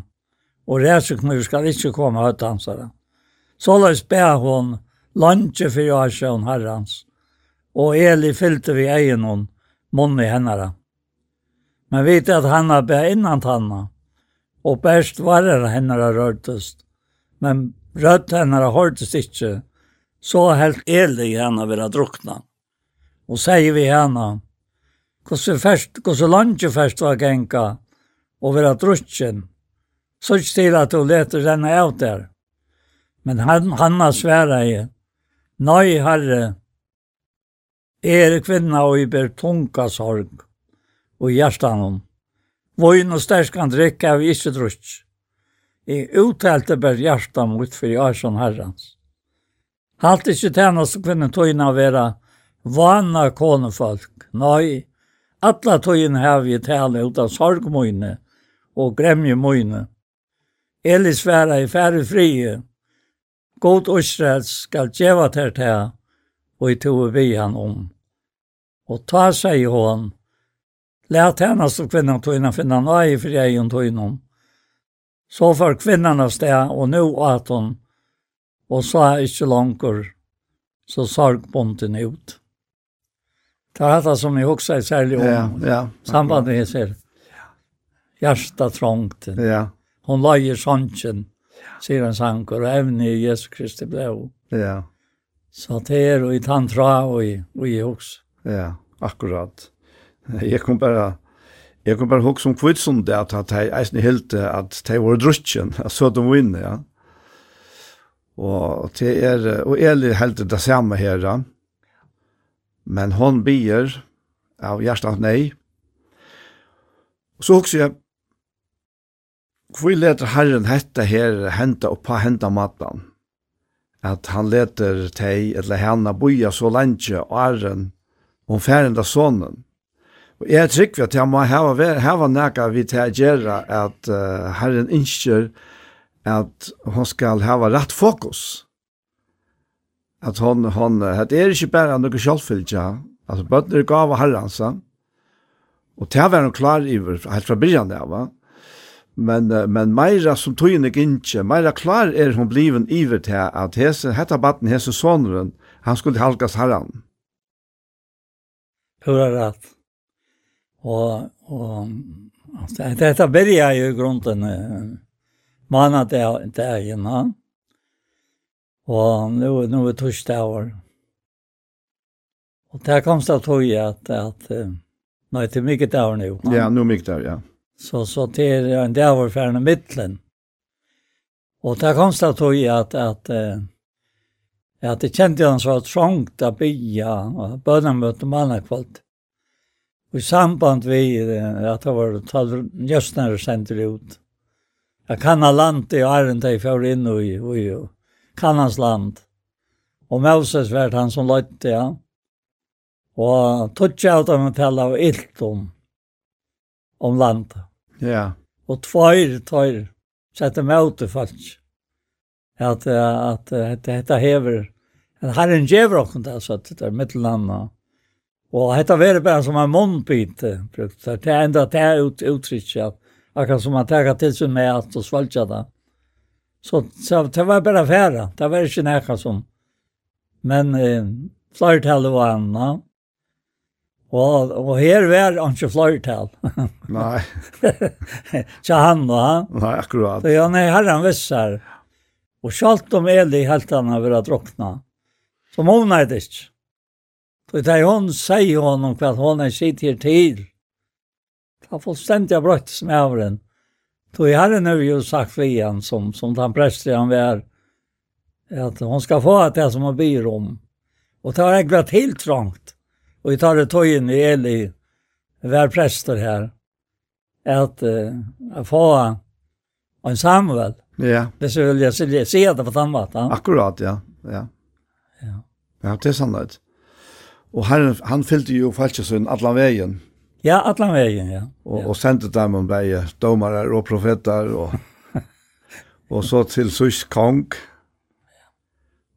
og reseknur skal ikke komme høyt hans herre. Så løs be hon, lantje for jeg sjøen herrens, og Eli fyllte vi egen hon, munn i hennere. Men vite at hanna be innan tanna, og best varer hennere rørtest, men rødt hennere hørtest ikke, så helt Eli henne vil ha drukna og sier vi henne, hvordan først, hvordan lunge først var genka, og vera drutjen, så ikke til at hun leter henne av der. Men han, hanna sværa i, nei herre, er kvinna og i ber tunga sorg, og hjertan hon. Voin og sterskan drikke av ikke drutj. I uttalte ber hjertan mot for jeg er herrans. Halt ikke tjena så kvinna tøyna vera, vana konefolk. Nei, alla tøyen har vi tale ut av sorgmøyne og gremjemøyne. Elis sværa i færre frie. God Israels skal djeva ter til, og i tog vi han om. Og ta seg i hon, lät henne så kvinnan tog innan finna nøye for jeg hon tog innom. Så for kvinnan av steg och nu åt hon och sa ikke langer, så sorg bonten ut. Det er dette som jeg også er særlig om. Ja, ja. Sambandet jeg ser. Hjärsta trångt. Ja. Hon lajer sånchen, sier en sanker, og evne i Jesu Kristi blå. Ja. Så det er og i tantra og i, og i hos. Ja, akkurat. Jeg kom bare, jeg kom bare hos om kvitsen det at jeg eisen helt at det var drutjen, at så de vinner, ja. Og det er, og jeg er helt det samme her, ja Men hon bier av hjertet nei. Og så också jeg, hvor leter Herren hette her henta og på henta matan? At han leter teg eller henne boja så lenge og æren om færenda sonen. Og jeg trykker at jeg må hava, hava nækka vi til å gjøre at uh, Herren innskjer at hun skal hava rett fokus at hon, hon, det er ikke bare noe kjølfylgja, altså bøtten er gav av herransa, og det var hun klar iver, helt fra byrjan det va? men, men meira som tøyne ikke, meira klar er hun bliven iver til at hese, hette batten hese sonren, han skulle halkas herran. Pura rett. Og, og altså, dette byrja jo grunden, er dagen, han, Og nu, nu er torsdag år. Og det kom det tog jeg at, at nå er det mye dager nu. Ja, nå er mye ja. Så, så det er en dag var ferdig midtelen. Og det kom det tog jeg at, at, at det kjente han så trångt å bya, og bønner møtte mannakvalt. Og i samband vi, at det var just når det sendte ut. Jeg kan ha landet i Arendt, jeg får inn og i, og i, og Kanans land. Og Moses var han som løyte, ja. Og tog tutsi av dem tala av ilt om, om landet. Ja. Og tvær, tvær, sette møte folk. At, at, at dette hever, at herren djever okken det, så at det er mittellandet. Og dette var bare som en munnbyte, brukt. Det er enda det er ut, uttrykket, akkurat som man tar til sin med at og svalgja det. Så, så det var bare färra. Det var ikke näka som. Men eh, flörtall var annan. Og, og her var han ikke flertall. [laughs] Nei. [laughs] så han og han. Nei, akkurat. Så ja, nei, herren vissar. Og sjalt om Eli helt han har vært drukna. Så må hun er det ikke. Så det er hun sier honom hva hun er sitt her til. Det er fullstendig brøtt som er over den. Då jag hade vi ju sagt vi han som som han präster han var att hon ska få att det som har byr om. Och det har jag glatt helt trångt. Och vi tar det tog in i Eli var präster här. Att uh, få en Samuel. Ja. Det så vill jag se, se det på annat. Ja. Akkurat, ja. Ja. Ja, ja det är sant. Och han, han fyllde ju falskesyn alla vägen. Ja, alla vägen, ja. Och, ja. och sände dem om bäge domare och profeter och, [laughs] och så till Sys kong.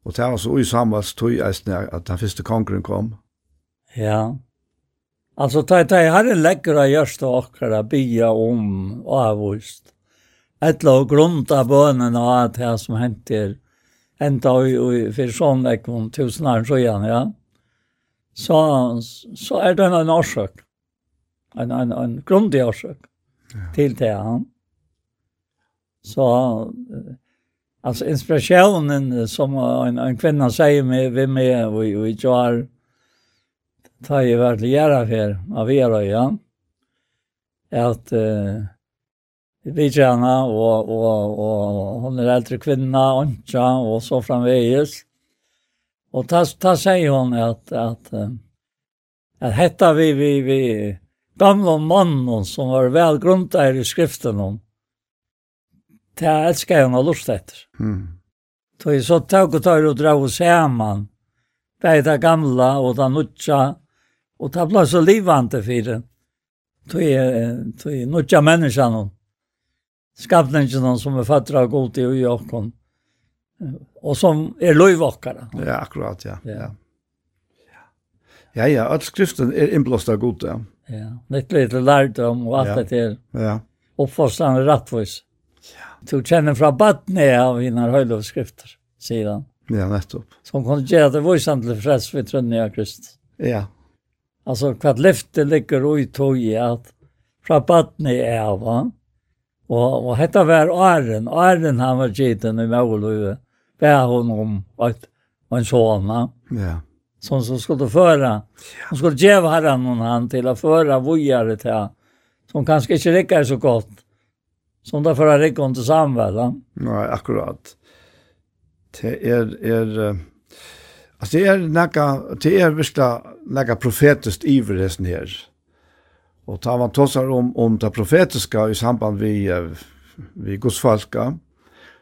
Och det var så i samband tog jag att den första kongen kom. Ja. Alltså, ta ta har en läckra görst och akra bya om avvist. Ett lag grunda bönen och att det som hänt er ända i för sån ekon tusen år sedan, ja. Så, så är det en orsak en, en, en grundig årsøk ja. til det han. Så alltså inspirationen som en, en kvinna säger med vi med och vi gör ta ju verkligen gjøre för av era ja att uh, vi gärna och, och, och hon är eldre kvinna och och så framvägs. Och ta, ta säger hon att, att, att, at hetta vi, vi, vi, gamla mannen som var väl grundad i skriften om. Det här älskar jag och lust efter. Mm. Så är så tog och tar och drar oss man. Det är det gamla och det nutja. Och det blev så livande för det. Då är det nutja människan. Skapningen som är fattra och god i och. Och som är löjvåkare. Ja, akkurat, ja. Ja, ja, ja, ja all skriften är inblåst av god, ja. Ja, nytt lite lärdom och allt det til. Ja. Uppfostran rattvis. Ja. Du kjenner fra badne av innan höjdlovskrifter, sier han. Ja, nettopp. Som kunne gjøre det vojsamt til frälst vid trønne av Krist. Ja. Alltså, kvart lyfte ligger i tog i att från badne av han. Och, och detta var Arren. Arren han var gitten i Mövlöve. Bär honom ett, en son. Ja som som skulle föra. Hon skulle ge herran någon hand till att föra vojare till som kanske inte räcker så gott som det förra räcker inte samvällan. Nej, akkurat. Det är, är Alltså det är några det är vissa några profetiskt iver det här. Och tar man tossar om om det profetiska i samband vi vi godsfolka,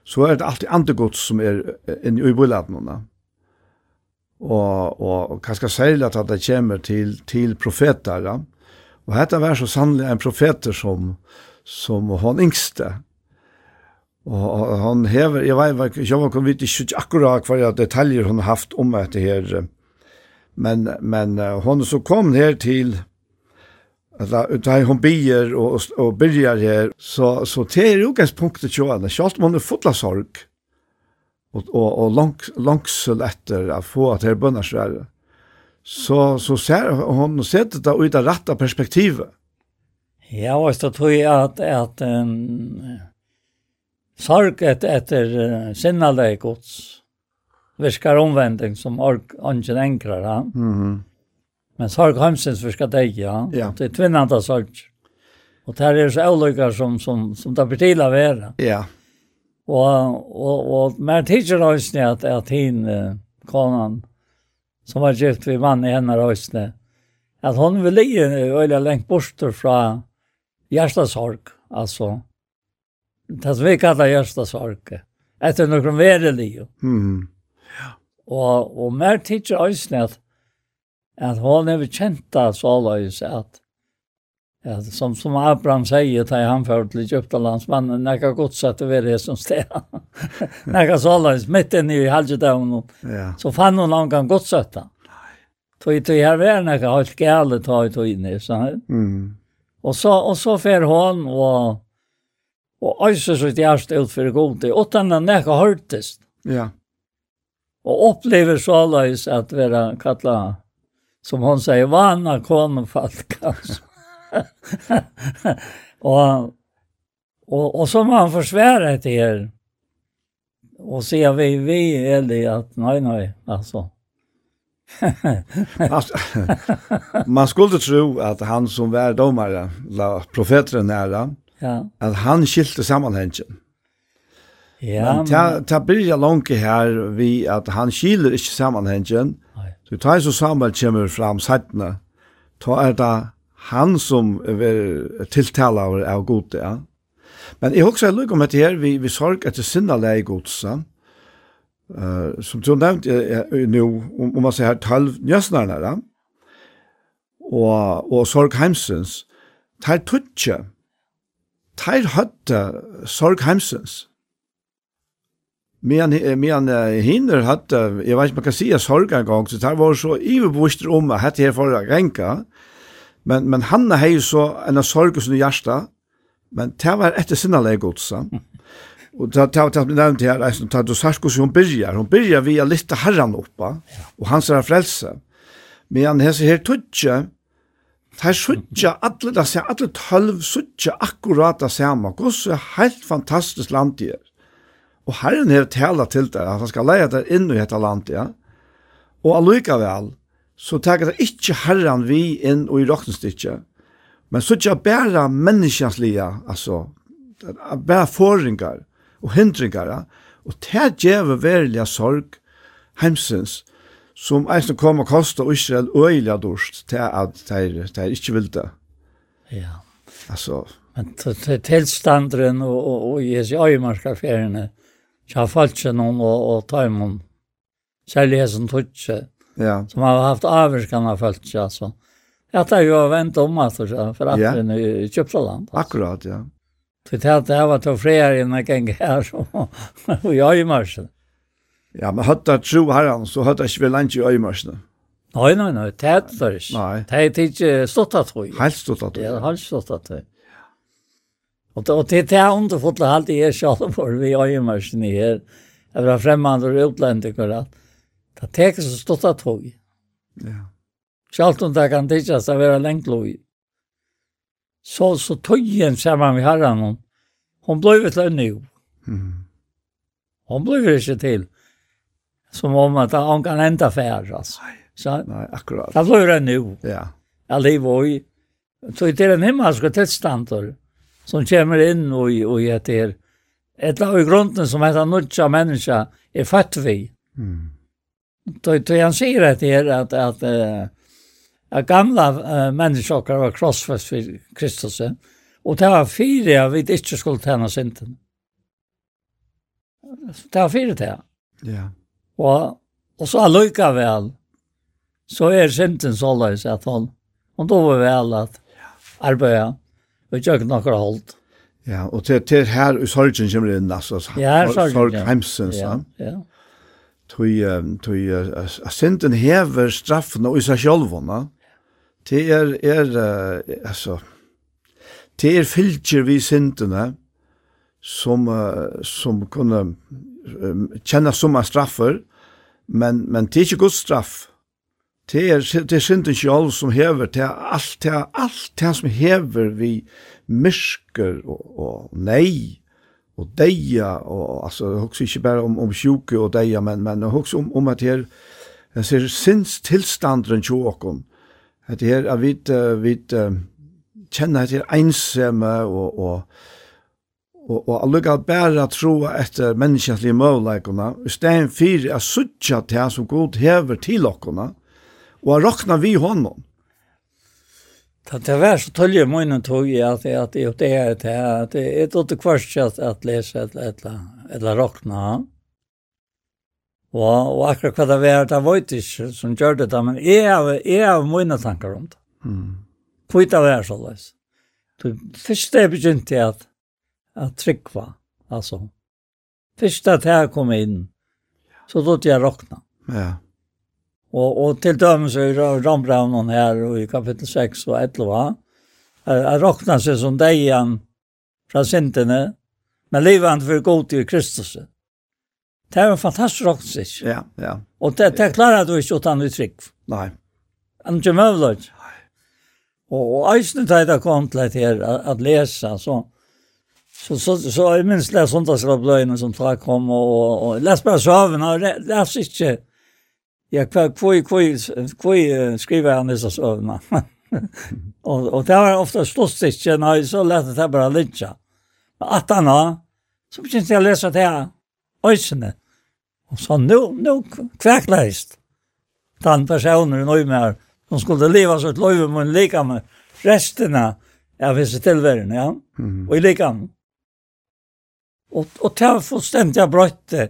så är det alltid andegods som är i i bullarna og, og kanskje særlig at det kommer til, til profeter. Ja. Og dette var så sannelig en profeter som, som han yngste. Og han hever, jeg vet ikke, jeg kom vidt ikke akkurat hva detaljer hun har haft om dette her. Men, men hun så kom her til, Da hon bier og, og byrjar her, så, så det er jo gans punktet jo anna, sjalt om hon er fotla sorg, og, og, og langs, langsel etter å få at her bønner svære, så, så ser hon sett det ut av rette perspektivet. Ja, og så tror jeg at, at um, sorg et, etter uh, sinnade gods viskar omvending som ork ønsken enkler. Ja? Mm. Men sorg hemsens virker deg, ja. ja. Det er tvinnende sorg. Og det er så avlykker som, som, som det blir til. Ja, ja. Og, og, og mer tidser høysene at, at hin, uh, konan, som var gift vi mann i henne høysene, at hon vil ligge øyla lengt borster fra hjertesorg, altså, det som vi kallar hjertesorg, etter noen verelig. Mm. Ja. Og, og mer tidser høysene at, at hon er kjent av så løys at Ja, som, som Abraham säger till han för till Egyptalandsmannen, när jag gott så att det som steg. när jag sålades mitt inne i halvdagen, ja. så fann hon någon gång gott satt han. Tog det här var när jag helt galet tog tog inne så här. Mm. Och så och så för hon och och alltså så det är ställt för god det åt den när jag hörtest. Ja. Och upplever så alltså att vara kalla som hon säger vana kommer falkast. [laughs] [laughs] og, och, och så må han forsvære till her. Och ser vi, vi er det att nej, nej, alltså. [laughs] man skulle tro att han som var domare, la profeteren nära, ja. att han skilte sammanhängen. Ja, men ta ta byrja långt här vi att han skiljer inte sammanhängen. Så tar så Samuel kommer fram sättna. Ta är det han som er tiltalar av god, ja. Men jeg husker jeg om dette her, vi, vi sorg etter sinna leie godsa, uh, som du nevnte uh, nå, om, om man sier her, talv njøsnerne, ja. og, og sorg heimsens, tar tutje, tar høtte sorg heimsens. Men, men hinner hade jag vet inte man kan säga sorg en gång så tar var så iverbostet om at det här for å Men, men han har ju så en sorg som i hjärsta. Men det var etter sinna godsa. Og det har jeg nevnt her, det er Sarkos hun byrjar. Hun byrjar via litt herran oppa, og hans er frelse. Men han hese her tutje, her sutja, alle, det ser alle tølv sutja akkurat det samme. Gås er helt fantastisk land det er. Og herren har tala til det, at han skal leie det inn i dette landet, ja. Og allikevel, så tar det ikke herren vi inn og i rocknestykket. Men så ikke bare menneskenslige, altså, bare forringer og hindringer, og det gjør verilige sorg hemsens, som eisen kom og kostet Israel øyelig dårst til at de, de ikke vil det. Ja. Altså. Men tilstanderen og, og, og i disse øymarskaferiene, så har falt seg noen og, og ta imot. Særlig som tog ja. som har haft avskan av folk alltså. Jag tar ju och vent om alltså för att ja. den i Köpsaland. Akkurat ja. Så det här det var då fler än jag kan här så och jag i marschen. Ja, men hade det tro här så hade jag väl inte i marschen. Nej, nej, nej, det är det inte. Det är inte stått att tro. Helt stått att tro. Ja, helt stått att tro. Och då det är underfullt underfotlet alltid jag så för vi har i marschen här. Jag var främmande och utlänningar att Det teker så stått at tog. Ja. Sjalt om det kan tidsas av vera lengt lov i. Så, så tøyen sammen med herren, hon, hon blei vi til jo. Mm. Hon blei vi ikke til. Som om at hon kan enda fær, altså. Så, Nei, akkurat. Det blei vi nu. Ja. Ja, det og i. Så det er en himmelske tilstander som kommer inn og, og heter, et av grunden som heter nødja menneska er født vi. Mm då då han säger att det är att att att gamla uh, människor var krossfäst för Kristus och det var fyra vi inte skulle tjäna synden. Det var fyra det. Ja. Och och så lycka väl. Så är synden så lös att hon hon då var väl att arbeta och jag kan några hållt. Ja, och till till här i sorgen kommer det nästan. Ja, sorgen. Sorg ja. hemsens. Ja. ja tui tui uh, synden hever straffen og isa sjálvona det er er altså det er fylgjer vi syndene som som kunne kjenna som a straffer men men det er ikke god straff. Det er det er synden sjálv som hever det er alt det er alt det som hever vi mysker og, og nei och deia och alltså hugsa inte bara om om sjuke och deia men men hugsa om om att her jag ser sinns tillstånden sjukon att här är vi vi känner att det är ensamma och och og, og alluga berre troa etter menneskelige møvleikona, i stedet for a suttja til som god hever til okkona, og a rokna vi honom. Det det var så tølge munnen tog i at att det är det här att det er inte kvart at att läsa et eller eller rockna. Og, og akkurat hva det var det var ikke som gjør det men jeg har, jeg har mine tanker om det. Mm. Kvita er så läs. Du första begynte at att tryckva alltså. Första att jeg kom inn, Så då jeg rockna. Ja. Og, og til dømes i Rambraunen her og i kapittel 6 og 11, er, er råkna seg som deian fra sintene, men livand for god til Kristus. Det er en fantastisk råkna seg. Ja, ja. Og det, det klarer du ikke utan uttrykk. Nei. Han er møvlert. Og, og eisen tar det kom til det her at lesa, så, så, så, så jeg minst les sundagsrabløyene som tar kom, og, og, og les bare søvn, og les ikke Ja, kvar kvar kvar kvar skriver han dessa sövna. [laughs] och och det var ofta slåsstickje när så lät det bara litcha. Att han har så precis jag läsa det här. Ösne. Och så nu nu kväckläst. Den personen nu mer som skulle leva så ett liv med en lika med resterna av hans tillvärden, ja. Mm. Och i likan. Och, och det var fullständigt jag brötte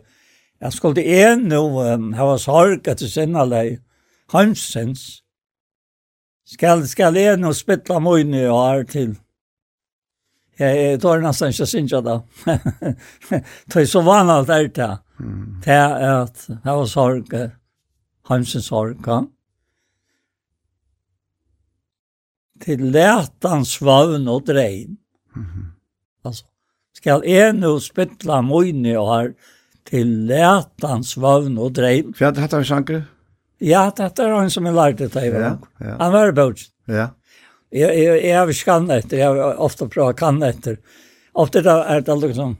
Jeg skulle en nå um, hava sorg etter sinnalei hansens. Skal, skal en nå spittla møyne og her til. Jeg jeg tar nesten ikke sinja da. Det [laughs] er så vanlig vanalt er det. Det er at hava sorg, hansens sorg, ja. Til letan svavn og dreim. Mm -hmm. Altså, skal en nå spittla møyne og her til til lætans vavn og dreim. For det heter en sjanker? Ja, dette er han som er lært det i vavn. Ja, ja. Han var bøtjen. Ja. Jeg, jeg, jeg har ikke kan etter, jeg har ofte prøvd kan etter. Ofte da er det liksom,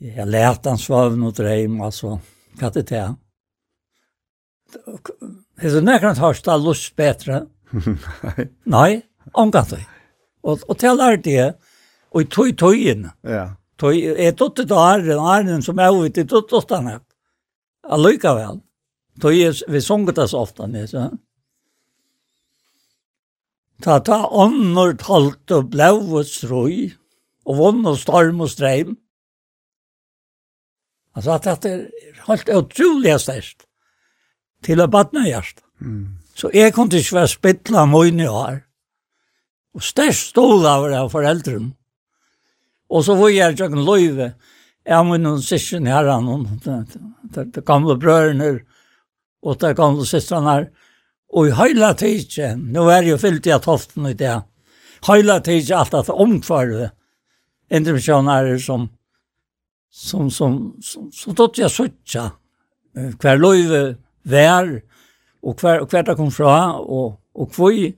jeg lætans vavn og dreim, altså, hva det er. Det er nekrant hørst av lust betre. Nei. [laughs] Nei, omgatt det. Og, og til er det, og i tog togene. Ja. Tog jeg tog det Arren, Arren som er ute, tog til han opp. Allikevel. Tog jeg, vi sunget det så ofte, ne, så. Ta ta ånder talt og blau og strøy, og vonn og storm og streim. Han sa at det er helt utrolig størst til å badne hjert. Mm. Så jeg kunne ikke være spittla mine år. Og størst stod av det av foreldrene. Og så var jeg ikke løyve. Jeg må noen sysken her, noen de gamle brødene og de gamle syskene her. Og i hele tiden, nå er jeg jo fyllt i at hoften i det, hele tiden alt at omkvarve intermisjoner som som som som så tot jag sötja kvar löve vär och kvar och kvar där kom fra och och kvoi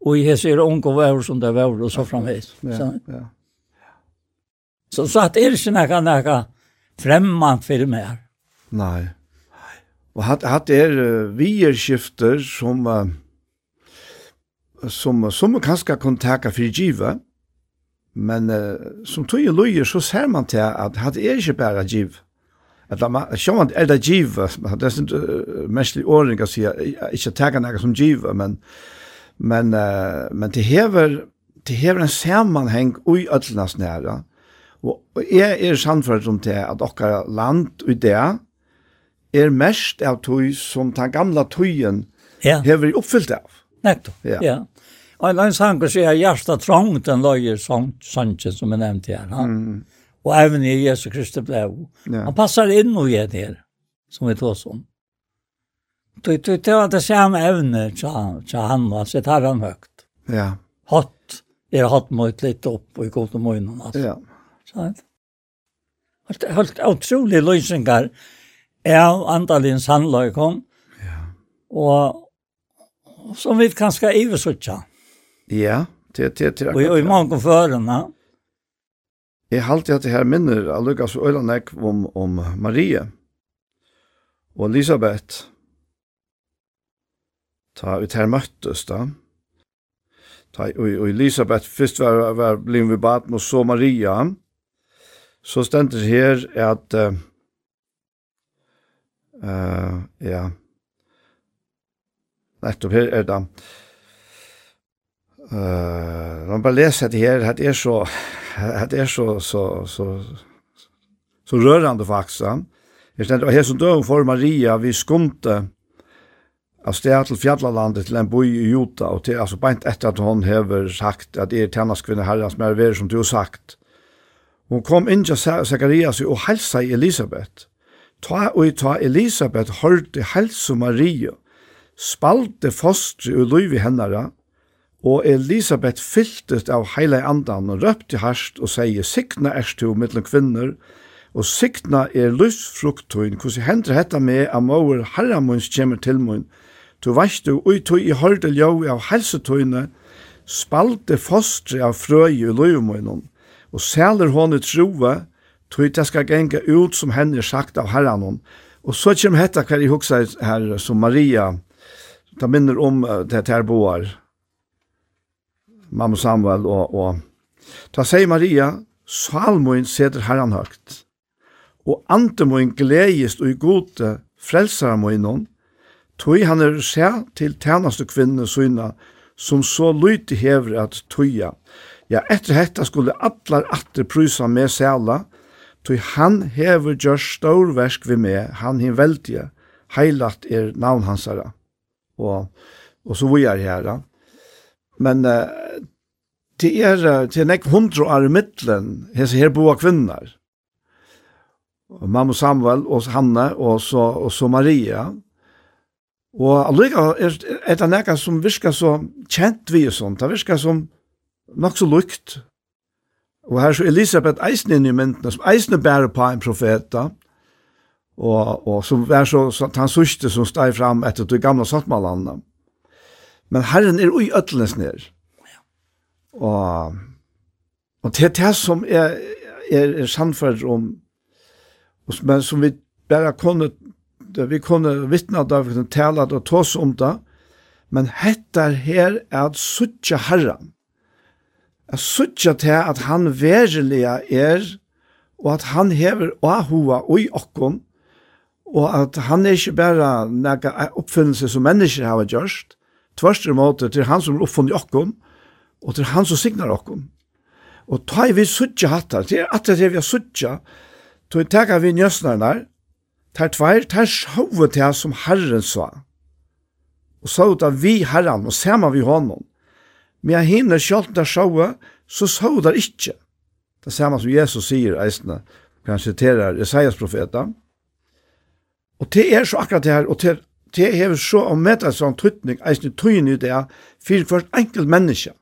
och i hese är onkel vär som där vär och så framvis. Ja. ja. Så så att är det såna kan där främman för mig. Nej. Och hatt hat er vi vierskifter som som som kanske kan tacka för giva. Men som tog i lojer så ser man till att hatt er inte bara giv. Att man sjön att det giv, det är inte mänsklig åring å si, inte tacka något som giv, men men men det hever det hever en sammanheng ui öllnas nära. Og, og jeg er samfunnet om det at okkara land og det er mest av tøy som den gamla tøyen ja. hever oppfyllt av. Nettopp, ja. ja. Og en sanger sier hjertet trångt den løyer Sanchez som jeg nevnte her. Han, mm. Og even i Jesu Kristi blei. Ja. Han passar inn og gjør det her, som vi tog som. Det, det, det var det samme evne til han, og han sitter han högt. Ja. Hatt, er hatt mot litt opp og i god om morgenen. Altså. Ja. Sant? Helt, helt utrolig løsninger av andalins handløykom, ja. og, og som vi kanskje iversutja. Ja, det til, til akkurat. Og i mange førene. Jeg halte at det her minner av Lukas og Øylanek om, om Marie og Elisabeth. Ta ut her møttes da. Ta, og, og Elisabeth først var, var blivet ved baden og så Maria. Maria Så stendur her at uh, uh, ja. Nettopp her er det. Uh, man bare leser det her. At det er så at det er så så, så, så rørende faktisk Jeg stendur, og her som døren for Maria vi skumte av sted til fjallalandet til en boi i Jota og til, altså beint etter at hun hever sagt at er tjennaskvinne herren som er ver som du har sagt. Hon kom inn til Zacharias og helsa i Elisabeth. Ta og ta Elisabeth hørte helsa Maria, spalte fostre og løyvi hennara, og Elisabeth fyltes av heile andan og røpte harst og sier, «Sikna er stu mittlom kvinner, og sikna er lysfruktuin, hvordan hender hetta med at mauer herramunns kommer til munn, Tu du, ui tui i hørte ljau av helsetøyne, spalte fostre av frøy i løyumunnen, og sæler hon i trove, tog det skal genga ut som henne er sagt av herran Og så kjem hetta hver i huksa her som Maria, ta minner om det her boar, mamma Samuel og, og. Ta sier Maria, salmoin seder herran høgt, og antemoin gledest og i gode frelsaramoinon, tog han er seg til tjeneste kvinne syna, som så lyte hever at tøya, Ja, etter hetta skulle atlar atter prysa med sæla, tog han hever gjør stårversk vi med, han hin veldige, heilat er navn hansara. Og, og så vi er herre. Men uh, det er, det er nek hundra år i middelen, hese her boa kvinner. Og mamma Samuel, og Hanne, og så, og så Maria. Og allika er, er det nekka som virka så kjent vi og sånt, det virka som nok så lukt. Og her så Elisabeth eisen inn i myndene, som eisen bærer på en profeta, og, og som er så, så han sørste som steg fram etter det gamle sattmallandet. Men Herren er ui øtlenes ned. Og, og det er det som er, er, er sannferd om, og, men som vi bare kunne, vi kunne vittne av det, vi kunne tale det og ta oss om det, men hettar her er at suttje Herren Jeg sutja til at han verilega er, og at han hever ahua ui okkon, og at han er ikke bare nega oppfinnelse som mennesker har gjørst, tvørst i måte til han som er oppfunnet okkon, og til han som signar okkon. Og ta i vi sutja hattar, til at det er vi sutja, to i teka vi njøsnarnar, tar tveir, tar sjove til som Herren sa, og så ut av vi Herren, og sema vi honom, Men jeg hinner sjalt der sjåa, så sjå der ikkje. Det samme som Jesus sier eisne, kan jeg siterer Isaias profeta. Og det er så akkurat det her, og det, det hever så å møte en sånn tøytning, eisne tøyne i det, for hvert enkelt menneske,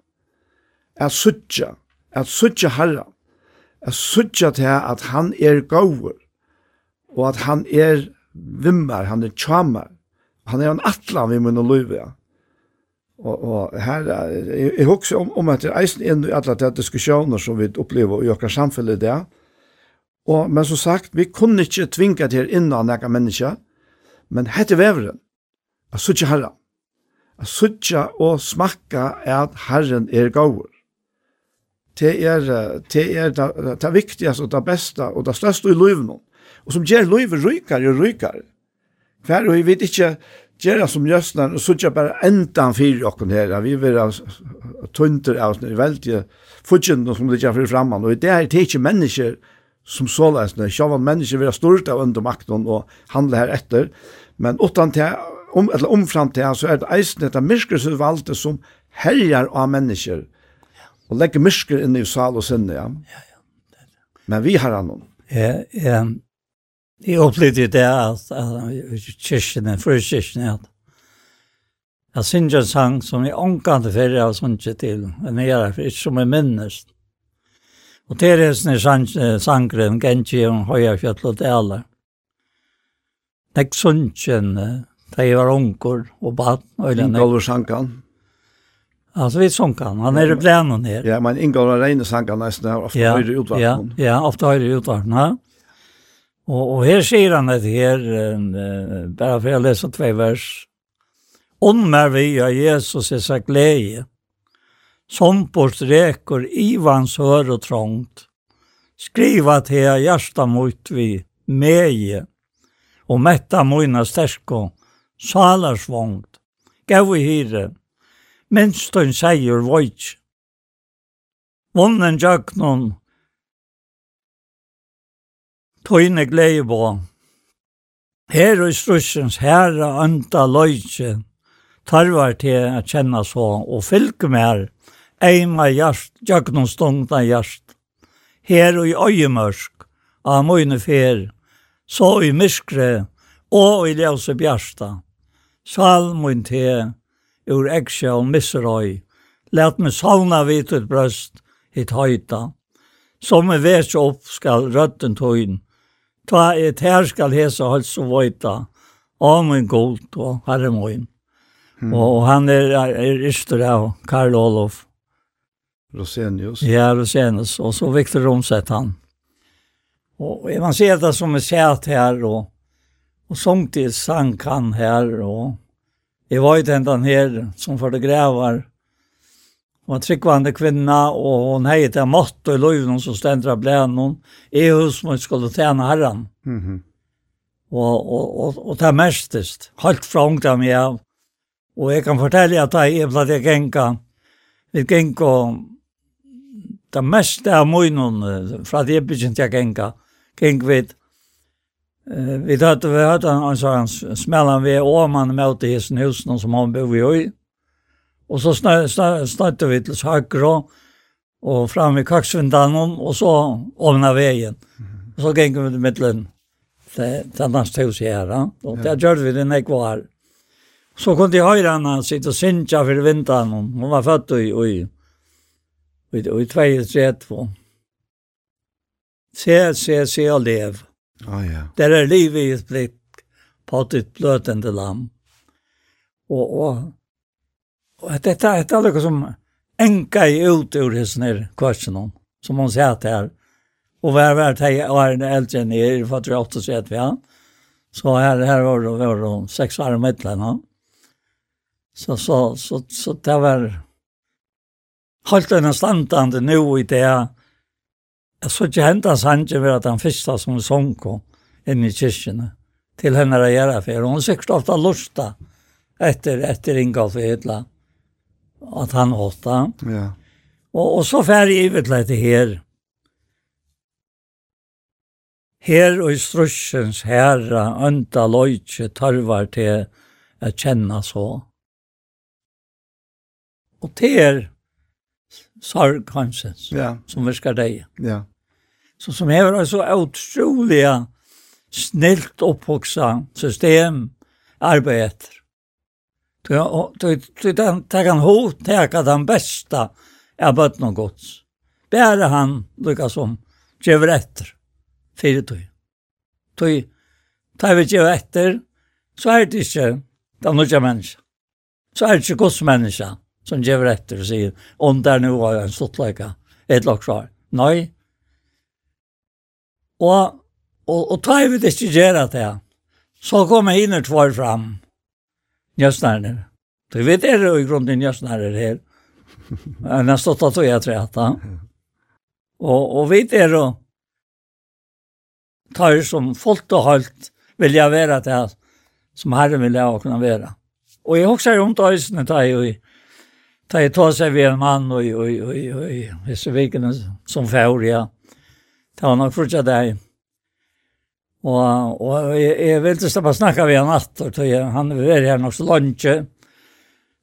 er suttje, er suttje herre, er suttje til at han er gaver, og at han er vimmer, han er tjammer, han er en atlan vi munne løyve, ja. Og, og her, jeg, jeg husker om, om at det er eisen inn i alle de diskusjoner som vi opplever i åker samfunnet det. Og, men som sagt, vi kunne ikke tvinga til innan nekka mennesker, men hette veveren, at suttje herra, at suttje og smakka at herren er gaur. Det er det, er det, det viktigaste og det beste og det største i livet nå. Og som gjør livet rykere og rykere. Hver og vi vet ikke, Gjera som jösnan och såg bara ändan för och her, Vi vill tunter av det väldigt fudgen som det gör för framman och det är inte mennesker som så läs när jag mennesker vil ha stort av under makten och handle her efter. Men utan til, om eller om til, så er det eisen det myrskersvalde som herjar av människor. Och legger mysker inn i sal og sinne. Ja. Ja. Men vi har annan. Ja, ja. Jeg opplevde det at, at kyrkene, før kyrkene, at jeg synger en sang som jeg omkant før jeg har sunget til, men jeg er ikke som jeg minnes. Og til det er en sangren, Genji og Høya Fjall og Dæle. Jeg sunget da jeg var unger og bad. Ingolver sankan? Altså, vi sankan. Han Han er i plenen her. Ja, men Ingolver Reine sankan nesten her, ofte ja, høyre utvarten. Ja, ja, ofte høyre utvarten. Ja. Og, og her sier han et her, uh, bare for jeg leser tve vers. Åndmer vi av Jesus i seg glede, som på streker ivans hør og trångt. skriva til her hjärsta mot vi, meje, og metta mojna stersko, salarsvångt, gav i hyre, minst hun seier vojtj. Vonnen jøknon, tøyne gleibå. Her og strussens herre ønta løyse, tarvar til å kjenne så, og fylke mer, eima hjert, jagnon stungna hjert, her og i øyemørsk, av møyne fer, så i myskre, og i ljøse bjersta. Salmon til, ur eksja og misserøy, let meg savna vidt ut brøst, hit høyta. Som vi vet opp skal røtten tøyn, ta et her skal hesa halt så vita. min god og herre moin. Mm. Og han er, er yster av Karl Olof. Rosenius. Ja, Rosenius. Og så Victor Romseth han. Og man ser det som er sett her, og, og sång i sang han her, og jeg var jo den her som fotografer, Og en tryggvande kvinna, og hon hei til mått og løyven som stendra blæn hon, er hos man skulle tjene herren. Mm -hmm. Og, og, og, og det er mestest, Halt fra ungdom jeg av. Og jeg kan fortelle at jeg er blant jeg genka, vi genka, det meste av munnen, fra det jeg begynte jeg genka, genk vi Uh, vi hade vi hade en sånn smällan vi åman mot i husen som han bor i. Og så snøtte vi til Sakro og fram i Kaksvindanen, og så ovna veien. Og så gikk vi til middelen til, til neste hus her. Og det gjør vi det jeg var. Så kom de høyre henne sitte og sinja for vinteren. Hun var født i, i, i, i 232. Se, se, se og lev. Ah, ja. Det er livet i et blikk på ditt bløtende lam. Og, og Och det är ett alla som enka i ut ur his ner kvarsen som hon säger att här och var vart här och är en äldre ner för att jag åter sett vi han. Så här här var det var de sex år mellan han. Så så så så det var halt en standande nu i det Jag så inte hända Sanche för att han första som sång kom in i kyrkan till henne att göra för hon sökte ofta lusta efter efter Ingolf Hedland at han åtta. Ja. Og, og så færre i utleite her. Her og i strussens herre, ønta løytje tørvar til å kjenne så. Og til er sorg kanskje, ja. som virker deg. Ja. Så som hever er så utrolig snilt opphoksa system arbeid etter. Ja, det kan hon teka den bästa av bøtten og gods. Bære han lika som gjever etter fire tog. Tog, tar vi gjever etter, så er det ikke den nødja menneska. Så er det ikke gods menneska som gjever etter og sier, om det er noe av en sluttleika, et lagt svar. Nei. Og, og, og tar vi det ikke gjever det, så kommer hinner tvær fram Njøsnærner. Du vet er det jo i grunden njøsnærner her. Men jeg stått at jeg treta. Og, og vi er jo tar som folk og holdt vil jeg være til som Herren vil jeg kunne være. Og jeg husker om tøysene tar jeg jo Ta jeg tar seg ved en mann og i Hessevikene som fjord, ja. Det var nok fortsatt deg. Og, og jeg, jeg ville slippe å snakke ved han etter, jeg, han var her nok så lunge,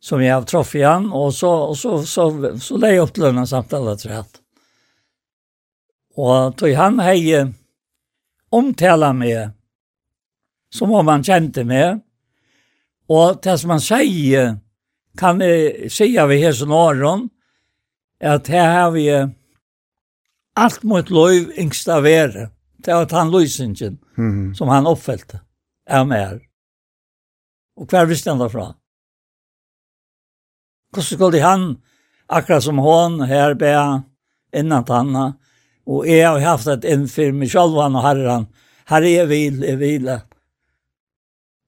som jeg har truffet igjen, og så, og så, så, så, så la jeg opp til denne samtalen til at. Og tog han hei omtala meg, som om han kjente meg, og det som han sier, kan jeg si av i hese åren, at her har vi alt mot lov yngst av været. Det var han løsningen mm. som han oppfelte av mer. Og hver visste han derfra? Hvordan skulle han, akkurat som hon, her be innan tanna, og jeg har haft et innfyr med sjølvan og herran, her er vil, jeg vil.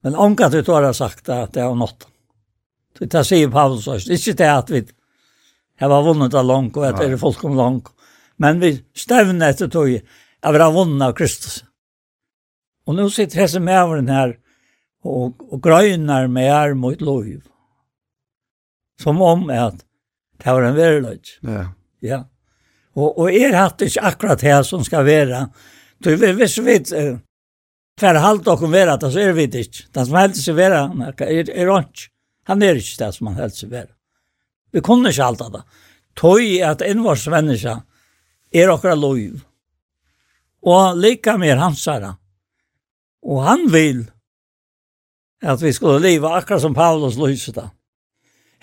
Men omgat du tar sagt at det er nått. Det tar sier Paulus også, ikke det at vi har vunnet av langt, og at det er folk om langt, men vi stevner etter tog, av den vunnen av Kristus. Og nå sitter hese mæveren her og, og grøyner med er mot lov. Som om at det var en verløg. Ja. Ja. Og, og er hatt ikke akkurat her som skal være. Du, hvis vi uh, for halvt dere være, så er vi det ikke. Den som helst seg være, er, er ikke. Han er ikke det som han helst seg være. Vi kunne ikke alt det. Tøy at innvårsmennesker er akkurat lov. Ja og lika mer hansara. Og han vil at vi skulle leva akkurat som Paulus lyser det.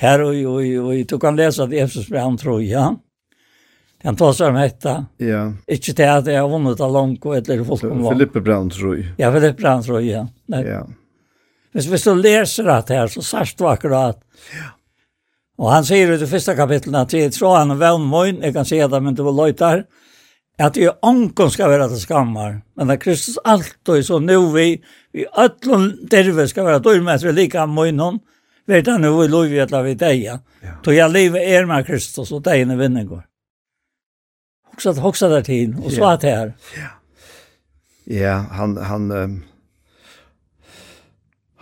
Her og, og, og, du kan lese at Efsus brann tror jeg, ja. Han tar seg om dette. Ja. Ikke til at jeg har vunnet av langt og etter folk om vann. Filippe brann tror jeg. Ja, Filippe brann tror jeg, ja. Nei. Ja. Hvis, hvis du leser det her, så sørst du akkurat. Ja. Og han sier i det første kapitlet at jeg tror han er velmøyn, jeg kan si det, men du var løytar. Ja at jeg onken skal være til skammer, men at Kristus alltid, så nu vi, vi ötlun derve skal være dyrmestre lika munnen, vet han nu vi lov i alla vi ja. Då jag lever er med Kristus och deg är vinner går. Hoksa, hoxa där tid, och så att här. Ja, ja han, han, um,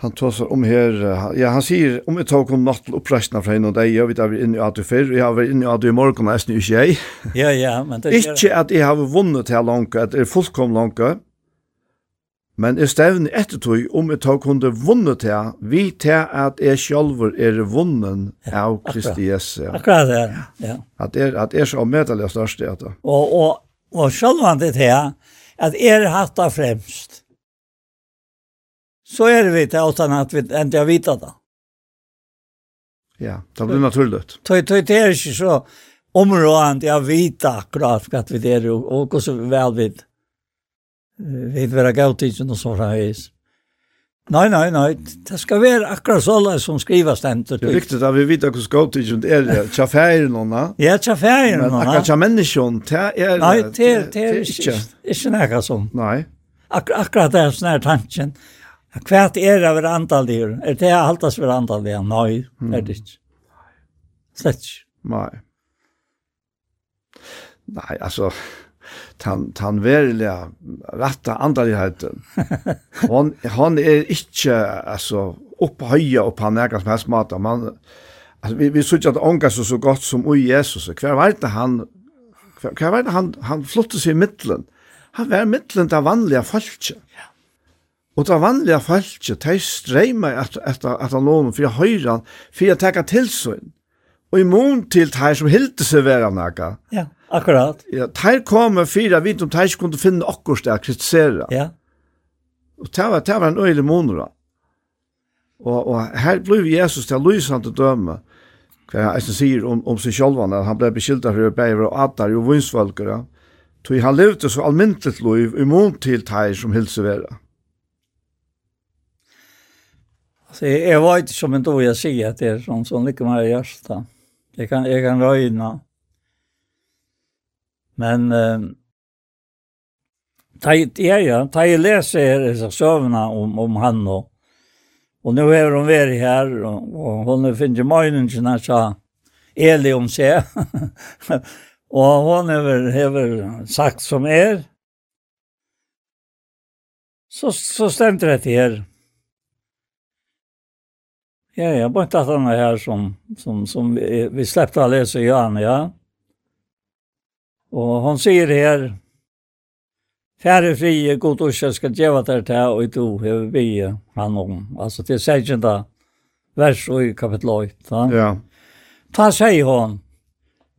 Han tåsar om här, ja han sier om ett tag om natt oppreisna fra henne og deg, jag vet att vi inne i at du att jeg har vært inne i at du i morgen, og jeg snur ikke jeg. Ja ja, men det är inte att jag har vunnet til langt, at det er fullkom langt, Men jeg stevner ett tag om ett tag kunde vunnet til, vi till at jeg selv er vunnen av [laughs] Kristi Jesu. Ja. Akkurat det. Ja. At Att at att er så medelig medalöst at det. Og, og, og selv om det här att är hatta främst så er det vet utan at vi enda jag vet det. Ja, det blir naturligt. Det det er ikke så området jag vet akkurat hva vi det og och så väl vid vet vara gautisen och så där Nei, nei, nei, Det skal være akkurat så som skriver den. Det er viktigt at vi vet hur skottigen er, det. Tjafären och Ja, tja och nåna. Men akkurat människan, det är... Nej, det är inte. Det är ikke noe som. Nej. Akkurat det er sånn her tanken. Hvert er det hver antall? Er det jeg haltas hver antall dyr? Nei, er det ikke. Slett ikke. Nei. Nei, altså, tan tan veriga rätta andligheten. [laughs] Hon hon är inte alltså upphöja och på något som helst mat. Man alltså vi vi söker att ånga så så gott som i Jesus. Kvar vart han kvar vart han han flyttade sig i mitten. Han var mitten där vanliga folket. Ja. Og det vanliga falskje, de streimar etter, etter, etter noen for å høre han, for å teka tilsyn. Og i mån til de som hilde seg være noe. Ja, akkurat. Ja, de kommer for å vite om de ikke kunne finne akkurat det å kritisere. Ja. Og det var, det var en øyelig måneder. Og, og her ble Jesus til lysende døme, hva jeg sier om, om seg selv, at han ble beskyldt for å beiver og atar og vinsvalgere, Så han levde så almindelig liv i mån til de som hilde seg vera. Alltså jag var inte som en då jag säger att det är som som lika mer hjärta. Jag kan jag kan röjna. Men eh ta, ja, är jag, tajt läser så sövna om om han och och nu är de väl här och, och hon finner som när sa Eli om sig. [laughs] och hon har har sagt som er. Så så stämmer det här. Ja, ja, bara inte att han är här som, som, som vi, vi släppte att läsa i Jan, ja. Och hon säger här, Färre frie, god orsak ska djeva där till och i do hever vi han om. Alltså till särskilda vers i kapitel 8. Ja. Ta sig hon.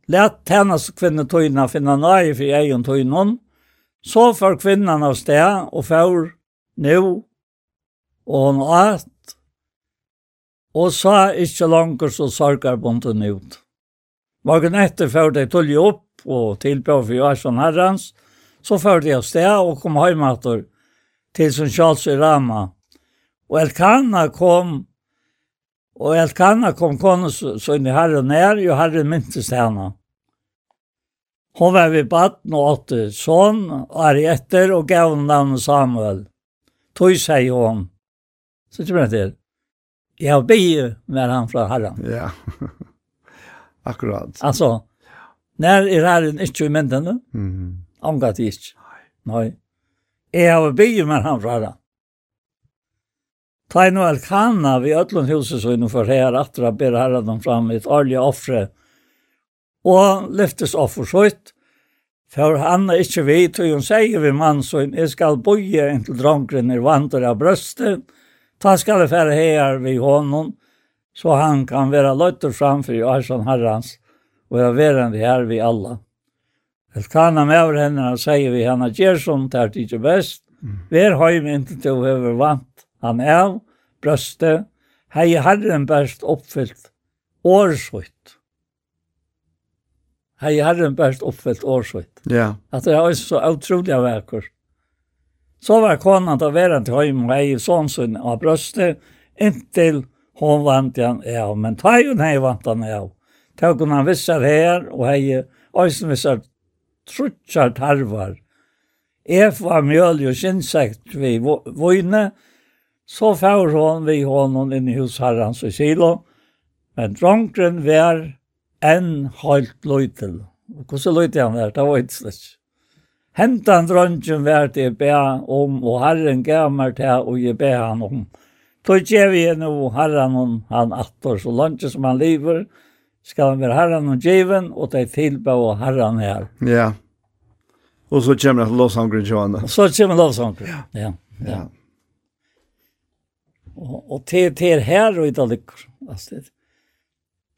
Lät hennes kvinna tojna finna nöje för egen tojnon. Så får kvinnan av sted og får nu. og hon at og sa ikkje langer så sorgar bonden ut. Morgen etter før de tullet opp og tilbød for Joachim Herrens, så før de av sted og kom heimater til som Charles i Rama. Og Elkana kom, og Elkana kom kone så inn i herren ned, og herren myntes henne. Hon var vid baden og åtte sånn, og er etter, og gav henne navnet Samuel. Tøy, sier hon. Så ikke mer til. Jag be med han fra Herren. Ja. [laughs] Akkurat. Altså, når er Herren ikke i mänden nu? Mhm. ikke. Nei. Jeg har be med han fra Herren. Ta Klein og Elkana vi ødlund huset så innenfor her at atra ber herran dem fram et årlig offre og lyftes offer søyt for han er ikke vidt, og hun sier vi mann så jeg skal boje inntil drongren er vandre av brøstet Ta skal det fære här vid honom så han kan vara løyter framfor i Arsan Herrans och jag vet det her vi alla. Det kan han över henne og säger vi henne ger som det ikke best. bäst. Ver har ju inte å över vant. Han är bröste. hei Herren best uppfyllt. Årsvitt. Hei Herren best uppfyllt årsvitt. Ja. Att det är så utrolig verkligt. Så var konan til verden til høyme og hei sånn av brøstet, inntil hon vant han av. Men ta jo nei vant han av. Ta kunne han vissar her, og hei øysen vissar trutsar tarvar. Ef var mjøl og kinsekt vi vojne, så får hon vi honom inn i husherrens i silo, men dronkren var enn halt løytel. Hvordan løyte han der? Det var ikke slik hentan dronjen vært jeg be om, og Herren gav meg til, og jeg be han om. Då ger vi nu Herren om han attor så långt som han lever skal han vara Herren og given og det tilbe og Herren her. Ja. Og så kommer det lovsången Johanna. Och så kommer lovsången. Ja. Ja. ja. Og och till till här och i det alltså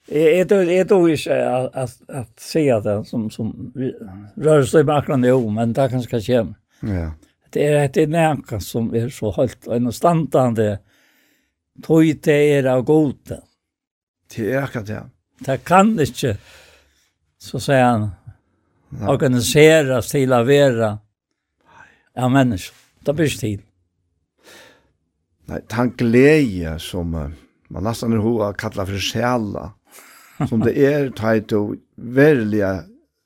jeg, tror jeg tror inte at, at, att se det som som rör sig med akkurat jo, men det kanske ska ske. Ja. Det är ett näka som är så helt en standande tojte är av gode. Det er akkurat det. Det kan inte så sier han organiseras til å være av mennesker. Det blir tid. Nej, han glädje som man nesten er hur att kalla för själa [laughs] som det er teit og verliga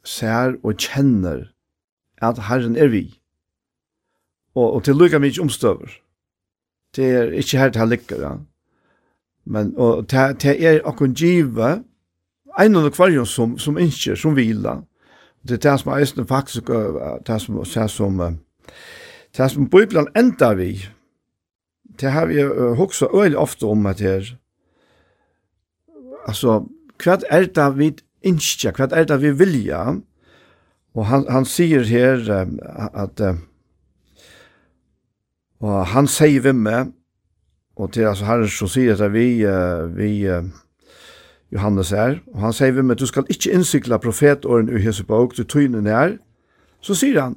ser og kjenner at Herren er vi. Og, og til lykka mykje omstøver. Det er ikke her til han lykker, ja. Men og, det, det er akkur givet en av akvarium som, som ikke, som vila. Det er det som er eisen faktisk, det som, det som, det som Bibelen enda vi, det har vi uh, hoksa øyelig ofte om at her, altså, hva er det vi innskja, hva er det vi vilja? Og han, han sier her um, at uh, og han sier vi med og til altså herren så sier at vi, uh, vi uh, Johannes er, og han sier vi med du skal ikke innsikla profetåren i Jesu bok, du tøynen er, så sier han,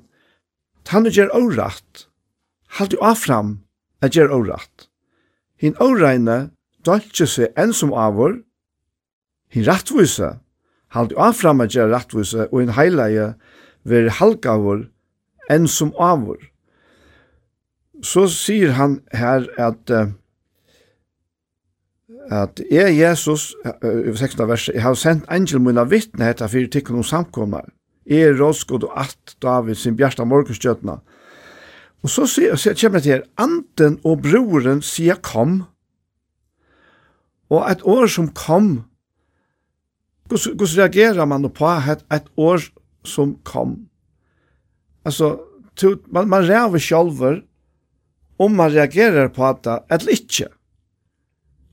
han er gjør åratt, halt jo afram, er gjør åratt. Hinn åreine døltje seg enn som avur, Hin rattvisa, halde avfram at gjøre rattvisa, og hin heileie ver halgavur enn som avur. Så sier han her at uh, at jeg, Jesus, i 16. verset, jeg har sendt angel munna vittne hetta fyrir tikkun om samkomnar. Jeg er rådskod og at David sin bjersta morgenskjøtna. Og så sier, sier kommer det her, anden og broren sier kom. Og et år som kom Hvordan reagerer man på et, et år som kom? Altså, to, man, man ræver sjølver om man reagerer på det eller ikke.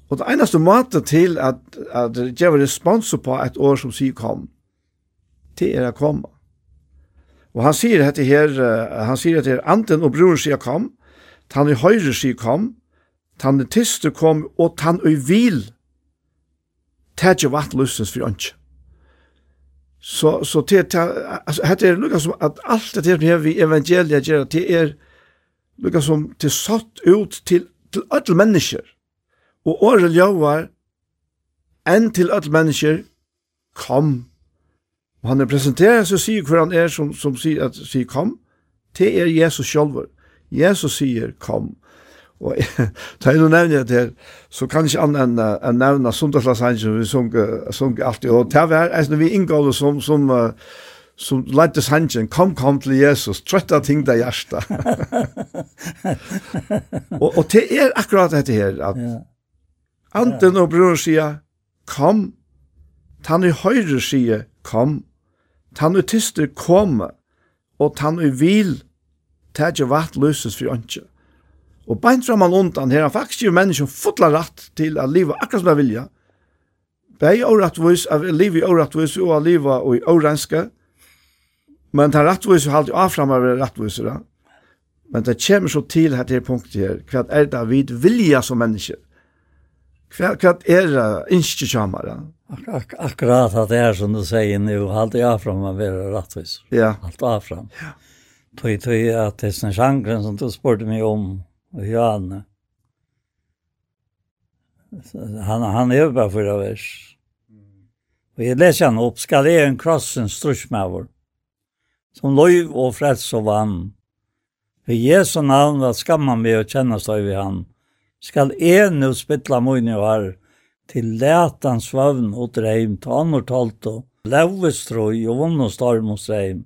Og det eneste måte til at, at det gjør respons på et år som sier kom, det er å komme. Og han sier dette her, han sier dette her, anten og broren sier kom, tann i høyre sier kom, tann i tiste kom, og tann i vil tætje vatt løsens for ønske. Så, så til, til, altså, dette er lukka som at alt det her med vi evangeliet gjør, det er lukka som til satt ut til, til alle mennesker. Og året ljovar enn til alle mennesker kom. Og han er presenteret, så sier hver han er som, som sier, at, sier kom. Det er Jesus sjølver. Jesus sier kom. Og [laughs] ta inn og nevne det her, så kan ikke annet enn uh, en nevne Sundagslassangen som vi sunk alltid. Og det var eisen vi inngående som, som, uh, som lette sangen, kom, kom til Jesus, trøtta ting der hjärsta. [laughs] og, og det er akkurat dette her, at ja. Anten og bror sier, kom, tann i høyre sier, kom, tann i tyster, kom, og tann i vil, tætje vatt løses for ønskjøk. Og beint fram han undan her han faktisk gir mennesken fotla rett til at liva akkurat som jeg vilja. Bei årettvis, av liv i årettvis og av liva og i årenske. Men den rettvis er alltid avfram av rettvisere. Men det kommer så til her til punktet her, hva er det vi vilja som mennesker? Hva, hva er det ikke kjamere? Ak ak akkurat at det er som du sier nu, alltid avfram av rettvis. Ja. Alt avfram. Ja. Tøy, tøy, at det er sånn sjangren som du spurte meg om, og Johanne. Han, han er bare fyra vers. Og jeg leser han opp, skal jeg en krossen strutsmæver, som löv og freds og vann. Ved Jesu navn var skamma mig å kjenne seg ved han. Skal jeg nu spittla mine og till til lætans vavn og dreim, til annor talt og levestrøy og vunn og storm og streim.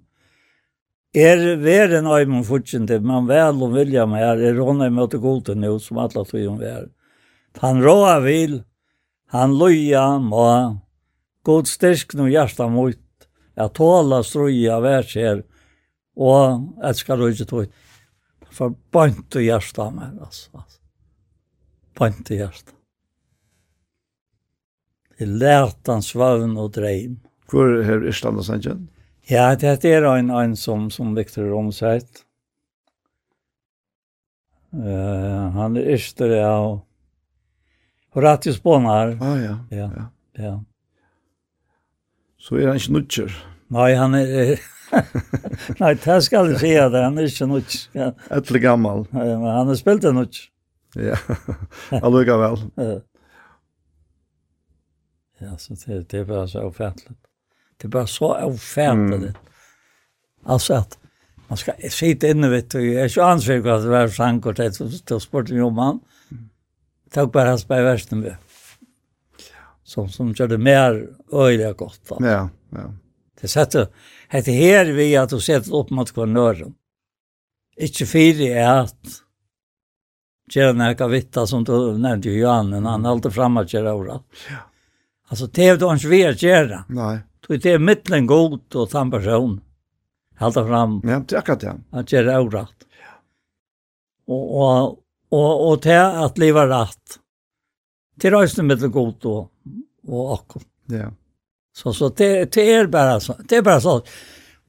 Er veren øymon fortjente, men vel og vilja meg er, er råna i møte gode nå, som alle tog om vær. Han råa vil, han loja må, god styrk no hjärsta mot, at tåla strøya vær her, og jeg skal røyde tog. For bant og hjärsta meg, altså. Bant og hjärsta. Jeg lærte han svavn og dreim. Hvor er Irstanda sannsjøn? Ja, det är en, en som, som Victor Romsheit. Uh, han är yster av Horatius Bonar. Ah, ja. Ja, ja. ja. Så är han ikke nutcher? Nej, han [laughs] är... Nej, det skal jeg si at Han är ikke nutcher. Ja. Ättle gammal. Men han har spelat en nutcher. Ja, [laughs] alluga väl. ja, så det, det er bare så ofattligt. Det er bare så avfärdande. Mm. Alltså att man skal sitte inne vet du. Jag är så ansvarig för att det var sankort. Då spurte jag om han. Tack bara hans bare versen med. Som, som gjør det mer öjliga godt. Da. Ja, ja. Det sätter, det her vi at du setter opp mot kvarnören. Ikke fire er at gjøre noe vitta som du nämnde Johan, han alltid framme att göra orat. Ja. Altså, det er jo ikke vi å gjøre. Nej. Så det er mittlen god og den person. Halda fram. Ja, det er akkurat det. Ja. At gjøre avratt. Ja. Og, og, og, og til at livet rett. Til røysene mittlen god og, og akkurat. Ja. Så, så det, det er bare så. Det er bare så.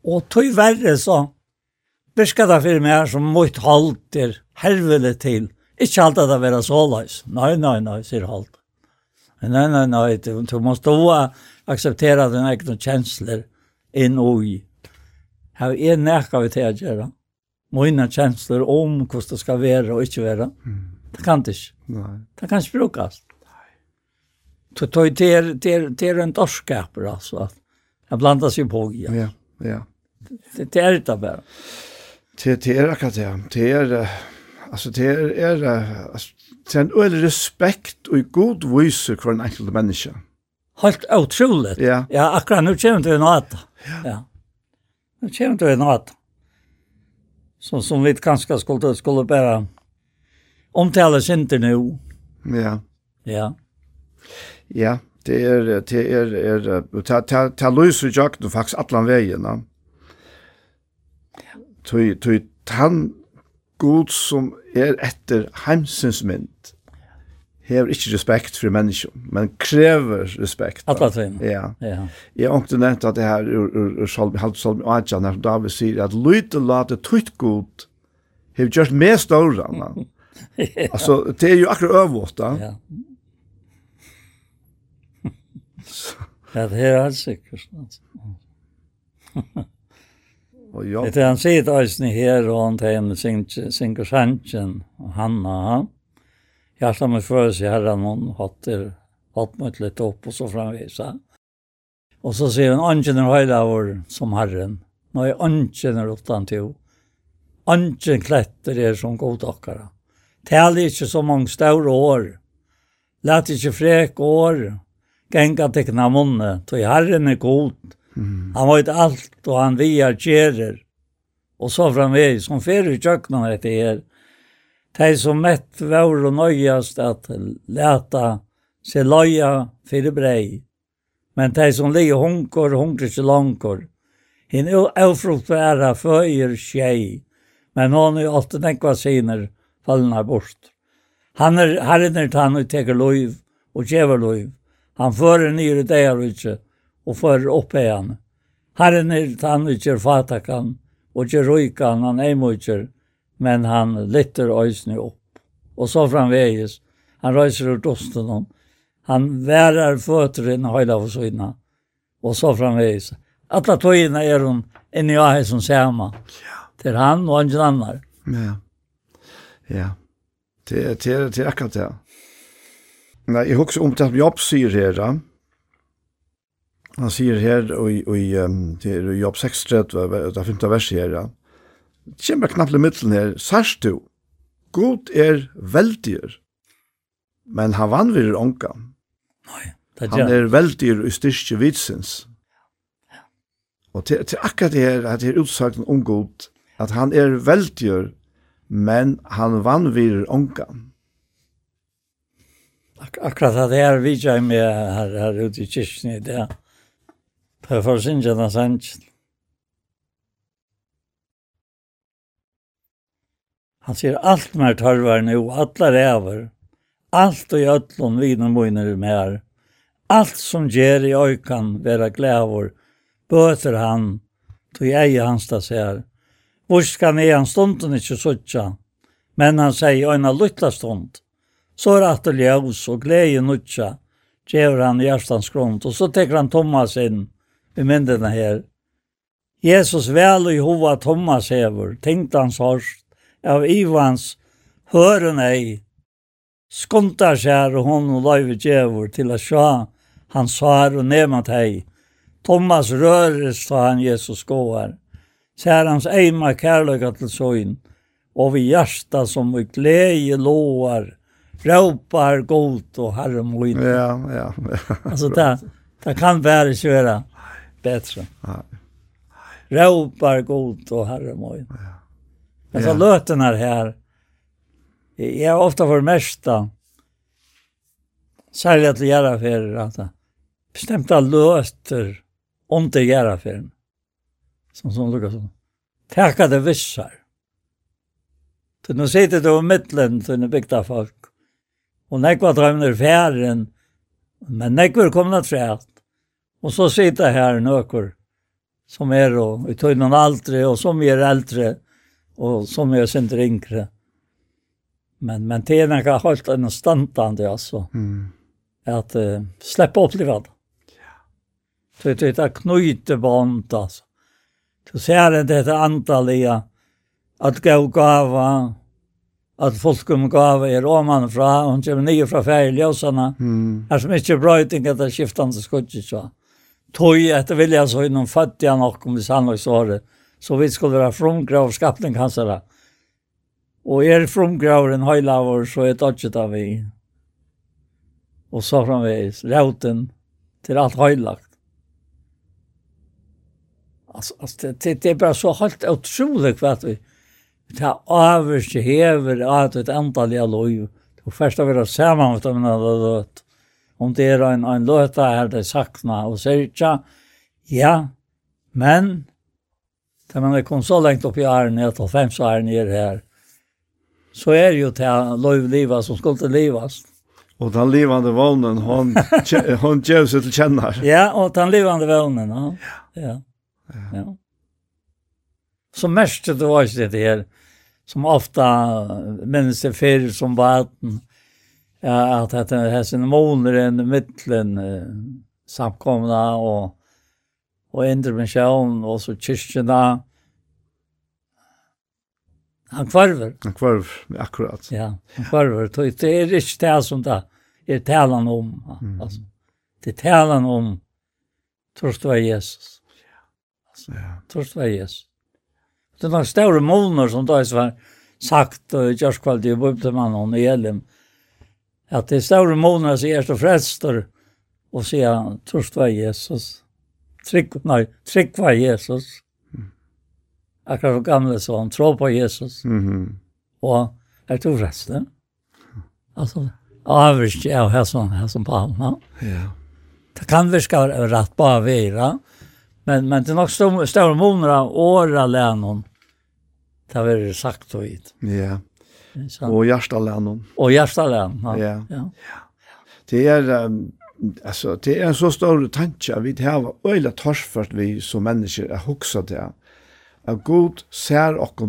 Og tog verre så virker det for meg som mot halter helvede til. Ikke alt at det vara så løs. Nei, nei, nei, sier halt. Nei, nei, nei, du, du må stå acceptera den egna känslor in och i. Här är näka vi till att göra. Mina känslor om hur det ska vara och inte vara. Det kan inte. Nej. Det kan inte brukas. Det det är, det är, det är en dorskap alltså. Jag blandar sig på. Ja, ja. ja. Det, det är det bara. Det, det är akkurat det. Det är, alltså det är, alltså, det är en öll respekt och god viser för en enkel människa. Mm helt otroligt. Ja. ja, akkurat nu kommer det en åtta. Ja. ja. Nu kommer det en åtta. Så som vi kanske skulle, skulle bara omtalas inte nu. Ja. Ja. Ja, det är det är är ta ta ta lösa jag då faktiskt allan vägen. Ja. Tui tui han god som er etter heimsins mynd hever ikke respekt for mennesker, men krever respekt. Alla tveim. Ja. ja. Jeg har ikke nevnt at det her ur, ur, ur Salmi, Halvd Salmi Adjan, her David sier at lyte late tøyt god hever gjort mer større. [laughs] ja. Altså, det er jo akkurat øvått da. Ja. ja, det er helt sikkert. [laughs] Og ja. Det er han sier til øyne her, og han tegner Singer Sanchen, og Hanna, han hjertet med følelse i herren, hun hatter, hatt mot litt opp og så framvisa. Og så sier hun, «Angen er høylavur som herren, nei, angen er utan til, angen kletter er som godakere. Tal ikke så mange større år, Lät ikke frek år, genga tekna munne, tog herren er god, mm. han vet alt, og han viar gjerer, og så framveg, som fyrir kjøkkenen etter her, de som mett var og nøyast at leta seg løya fyrir brei. Men de som ligger hunkor, hunkor ikke langkor. Hinn avfruktværa føyer tjei, men hon er ofte nekva siner fallna bort. Han er herren er tann og teker loiv og kjever loiv. Han fører nyr i deir utse og fører opp i han. Herren er tann og kjer fatakan og kjer rujkan han eimutjer men han lytter øysene opp. Og så framveges, han røyser ur dosten om, han værer føtter inn høyla for søgna, og så framveges. Alla tøyina er hun inni ahe som sema, til han og ingen annar. Ja, ja. Det er, det er, det er akkurat det. Nei, jeg husker om det som Jobb sier her, da. Han sier her, og, og, um, det er Jobb 6, det er det vers her, da. Ja kjemmer knapple mittlen her, sars du, god er veldiger, men han vanvirer onka. Nei, det er Han er veldiger i styrke vitsins. Og til, til akkurat det her, at det er utsagten om god, at han er veldiger, men han vanvirer onka. Ak akkurat det er vidtjeg med her, her ute i kyrkene i det. Det er for sin gjennom sannsyn. Han sier, alt mer tarvar nu, alla räver. Allt och i ötlån vina mojner i mer. Allt som ger i öjkan vera glävor, böter han, tog ej hans da ser. Vorskan ni han stunden inte suttja, men han säger öjna lytta stund. Så är att det ljus och glädje nutja, ger han i hjärtans grund. Och så teker han Thomas in i myndena här. Jesus väl i hova Thomas hever, tänkt hans hårst av Ivans høren ei, Skuntar seg og hon og løyve djevor til at sjå han svar og nemat hei. Thomas røres ta han Jesus gåar, ser hans eima kærløyga til søgn, og vi hjärsta som vi glede låar, råpar godt og herre moin. Ja, ja. ja. altså, det, det kan være ikke være bedre. Råpar godt og herre moin. Ja. Alltså ja. løten er her. Jeg er ofta for mesta. Särskilt att göra för att bestämta låter om til göra för Som som lukar sånn. Tekka det vissar. Så nå sitter du i mittlen til nu bygda folk. Og nekva drömner færen. Men nekva kommer att trätt. Og så sitter her nøkker som är då, i tunnan aldrig og som er eldre. Och och som är sen yngre. Men men det är nog har en standard alltså. Mm. Att uh, släppa upp livet. Ja. Det det er knyte band alltså. Du ser det det antaliga att gå gava att folk kommer gava er roman fra och kommer nye fra färglösarna. Mm. Är som ikke bra etter att skudget, så. Tøy att vilja så inom fattiga nog om det sannolikt så det så vi skulle være fromgrav skapning hans her. Og er fromgrav en høylaver, så er dodget av vi. Og så framveis, rauten til alt høylagt. Altså, altså det, det, det er bare så helt utrolig hva vi det er avvist hever at et antall av lov. Du først har vært sammen med dem når det Om det er en, en løte her det sakna og sier ja, men Da man er kommet så lengt opp i æren, jeg tar fem æren er her, så er jo til lov livet som skulle til livet. Og den livande vånen, hon, [laughs] hon gjør seg til kjenner. Ja, og den livande vånen, ja. Ja. ja. ja. Så mest det var ikke det her, som ofta mennesker fyr som vaten, ja, at det er sin måner enn mittlen, samkomna og og intervensjonen, og så kyrkjene. Han kvarver. Han kvarver, akkurat. Ja, han kvarver. Det er ikke det som det er talen om. Altså, det er talen om Torst var Jesus. Altså, Torst var Jesus. Det er noen større måneder som da er sagt, og i kjørskvall, det er bøptemann og Elim, at det er større måneder som er så frelster, og sier Torst var Jesus trygg, nei, trygg var Jesus. Akkurat for gamle så han tror på Jesus. Mm -hmm. Og jeg tror resten. Altså, avvirke er her som, her som palma. Ja. Det kan virke rett på avvira, men, men det er nok større måneder av åra lennom. Det har vært sagt og gitt. Ja. Så. Og hjertelennom. Og hjertelennom, ja. Ja. ja. Det er... Um alltså det är er så stor tanke vi har öjla torsfört vi som människor är huxa det. Att god ser och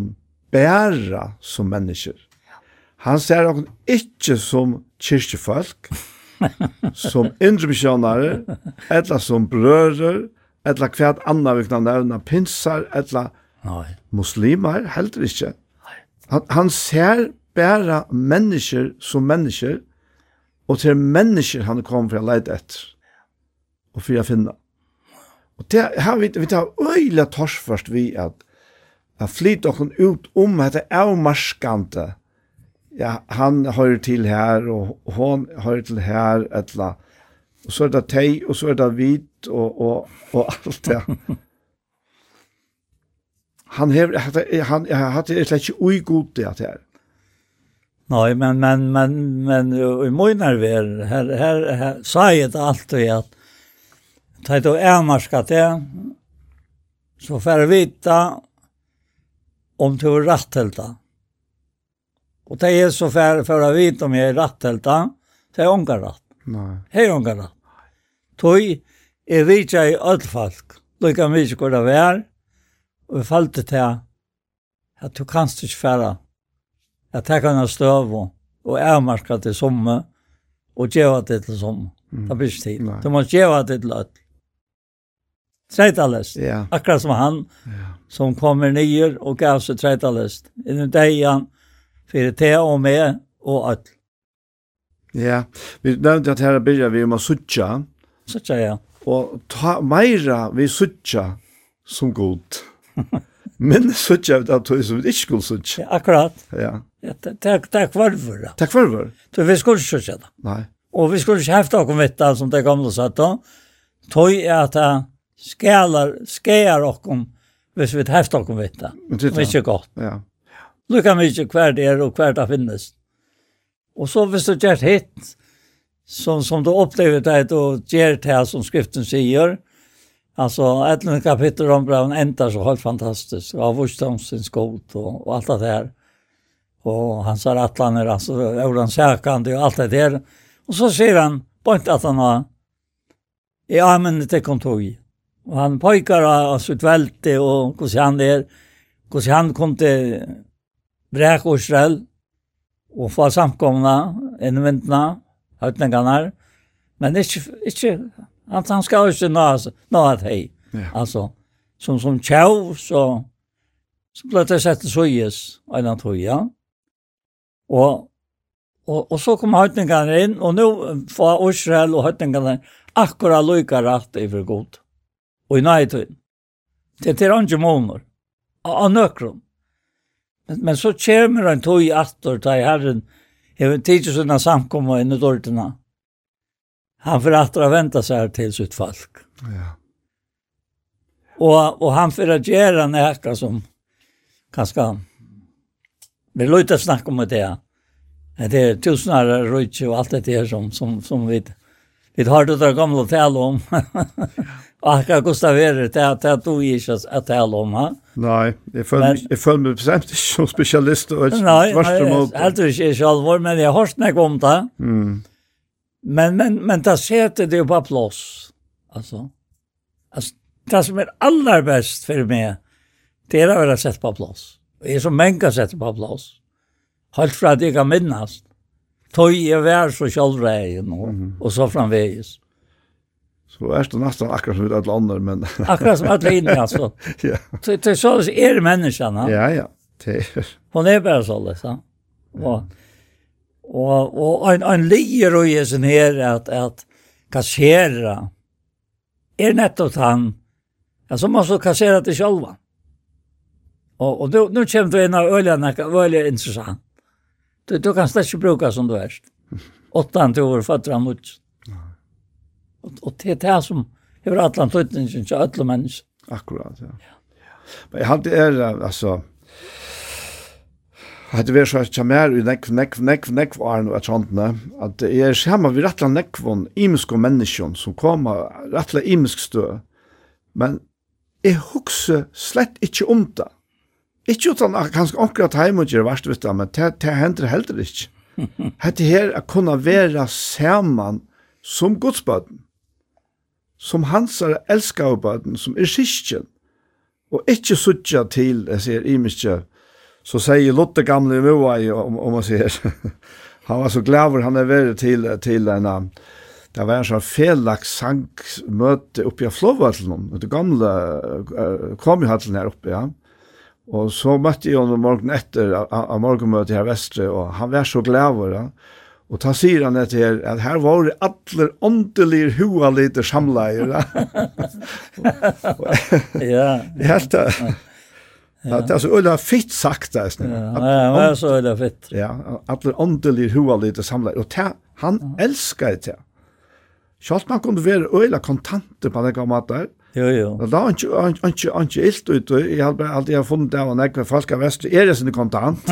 bära som människor. Han ser och inte som kyrkjefolk, [laughs] som indremissionare, eller som bröder, eller kvärt andra vi kan nämna pinsar, eller Nej. muslimer, heller ikke. Han, han ser bara människor som människor, Og til mennesker han kom for å leide etter. Og for å finne. Og det har vi, vi tar øyla torsførst vi at at flyt okken ut om at det er marskante. Ja, han hører til her, og hon hører til her, etla. Og så er det teg, og så er det hvit, og, og, og alt det. Han har han, han, han, han, han, han, han, han, han, han, Nej, men men men men i min nerver här här, här sa jag allt och att ta då ärmarskat det så får vi vita om du är ratthälta. Och det är så för för att vita om jag är ratthälta, det är ongar ratt. Nej. Hej ongar ratt. Toj är vi i öllfalk. Lika mycket går det vär. Och vi fallte till att du kanst inte färra at det kan ha och og, avmarka til somme, och gjeva det till somme. Det blir ikke tid. Du måste gjeva det till alt. Treitalest. Ja. Akkurat som han, ja. som kommer nyer och gav sig treitalest. Innom deg för te och med och alt. Ja, vi nevnte at her byrja vi om å suttja. Suttja, ja. Og ta meira vi suttja som god. [laughs] [laughs] Men så jag att det som ikke skulle så. Ja, akkurat. Ja. Ja, kvarver da. varför. Tack varför. Så vi skulle ikke så säga. Nei. Og vi skulle ikke inte okkur någon vetta som det gamle satt da. Tøy er at det skär och okkur, hvis vi haft någon vetta. Men det er ikke godt. Ja. Lukka mykje hver det er og hver det finnes. Og så hvis du gjør hitt, som, som du opplever det, og gjør det som skriften sier, mm Alltså ett kapitel om Brown ändar så helt fantastiskt. Av Wurströmsens god och, och allt det där. Och han sa att han är alltså Euron Särkande och allt det där. Och så ser han på inte att han har i armen det kom tog. Och han pojkar av sitt välte och hur han är. Hur han kom till Bräk och Israel och få samkomna, innvintna, hötningarna. Men inte, inte att han ska ju nå nå att hej. Ja. Alltså som som tjau så så blev det sett så jes en annan. Och och och så kom hötningarna in och nu får Israel och hötningarna akkurat lika rätt i för god. Och i nöjtiden. Det är inte månader. Av nøkron. Men, men så kommer han tog i attor i herren. Jag vet sånne sådana samkomma i nödorterna han får att vänta sig här till sitt folk. Ja. Och och han får att göra näka som kanske vi låter snacka om det. Det är tusenar rujtje och allt det där som som som vi vi har det där gamla tal om. Och jag kostar det det att att du är att tala om ha. Nej, jag föll jag föll mig bestämt som specialist och värst mot. Nej, alltså är jag själv men jag har snackat om det. Mm. Men, men, men det sätter det på plats. Alltså. Alltså, det som är allra bäst för mig, det är att vara sett på plats. Det är så många sätt på plats. Helt för att jag kan minnas. Tog jag vär så självrägen och, mm. och så framvägs. Så er det nesten akkurat som alle andra, men... [laughs] akkurat som alla inne, alltså. [laughs] ja. Så det är så är människan, Ja, ja. Det. Hon är bara så, liksom. Ja. Och, Och och en en lier och är sen här att att kassera är nettopp han alltså man så kassera det själva. Och och då nu kommer det en av ölarna väldigt intressant. Du du kan släcka bruka som du är. Åttan till år fattar mot. ut. Och och det är det som hur alla tydningen så alla människor. Akkurat ja. Ja. Men jeg hadde är alltså hade vi så att mer i neck neck neck neck var nu att sånt ne att det är samma vi rattla neck von imska människor som kommer rattla imsk stö men är huxa slett inte om det Ikke utan kanskje akkurat heim og gjør verst, vet du, men det, det hender heller ikke. [laughs] Hette her er kunne være saman som godsbøten, som hans er elskavbøten, som er kyrkjen, og ikke suttja til, jeg sier, imiske så säger Lotte gamle Moai om, om man ser. [laughs] han var så glad han är väldigt till till en Det var en sånn felaks sangmøte oppe i Flåvatlen, det gamle uh, komihallen her oppe, ja. Og så møtte jeg honom morgen etter av morgenmøtet her vestre, og han var så glad over det. Og ta sier han etter her, at her var det alle åndelige hoa lite samleier. Ja. [laughs] [laughs] Helt det. Ja. Det er så øyla fitt sagt det snä. Ja, det är så öliga fitt. Ja, alle åndelige hur lite samlar och han älskar det. Kjalt man kunne vara øyla kontanter på den gamla där. Jo jo. Det var inte inte inte ilt ut. Jag hade alltid jag funnit där och när folk av väst är det sin kontant.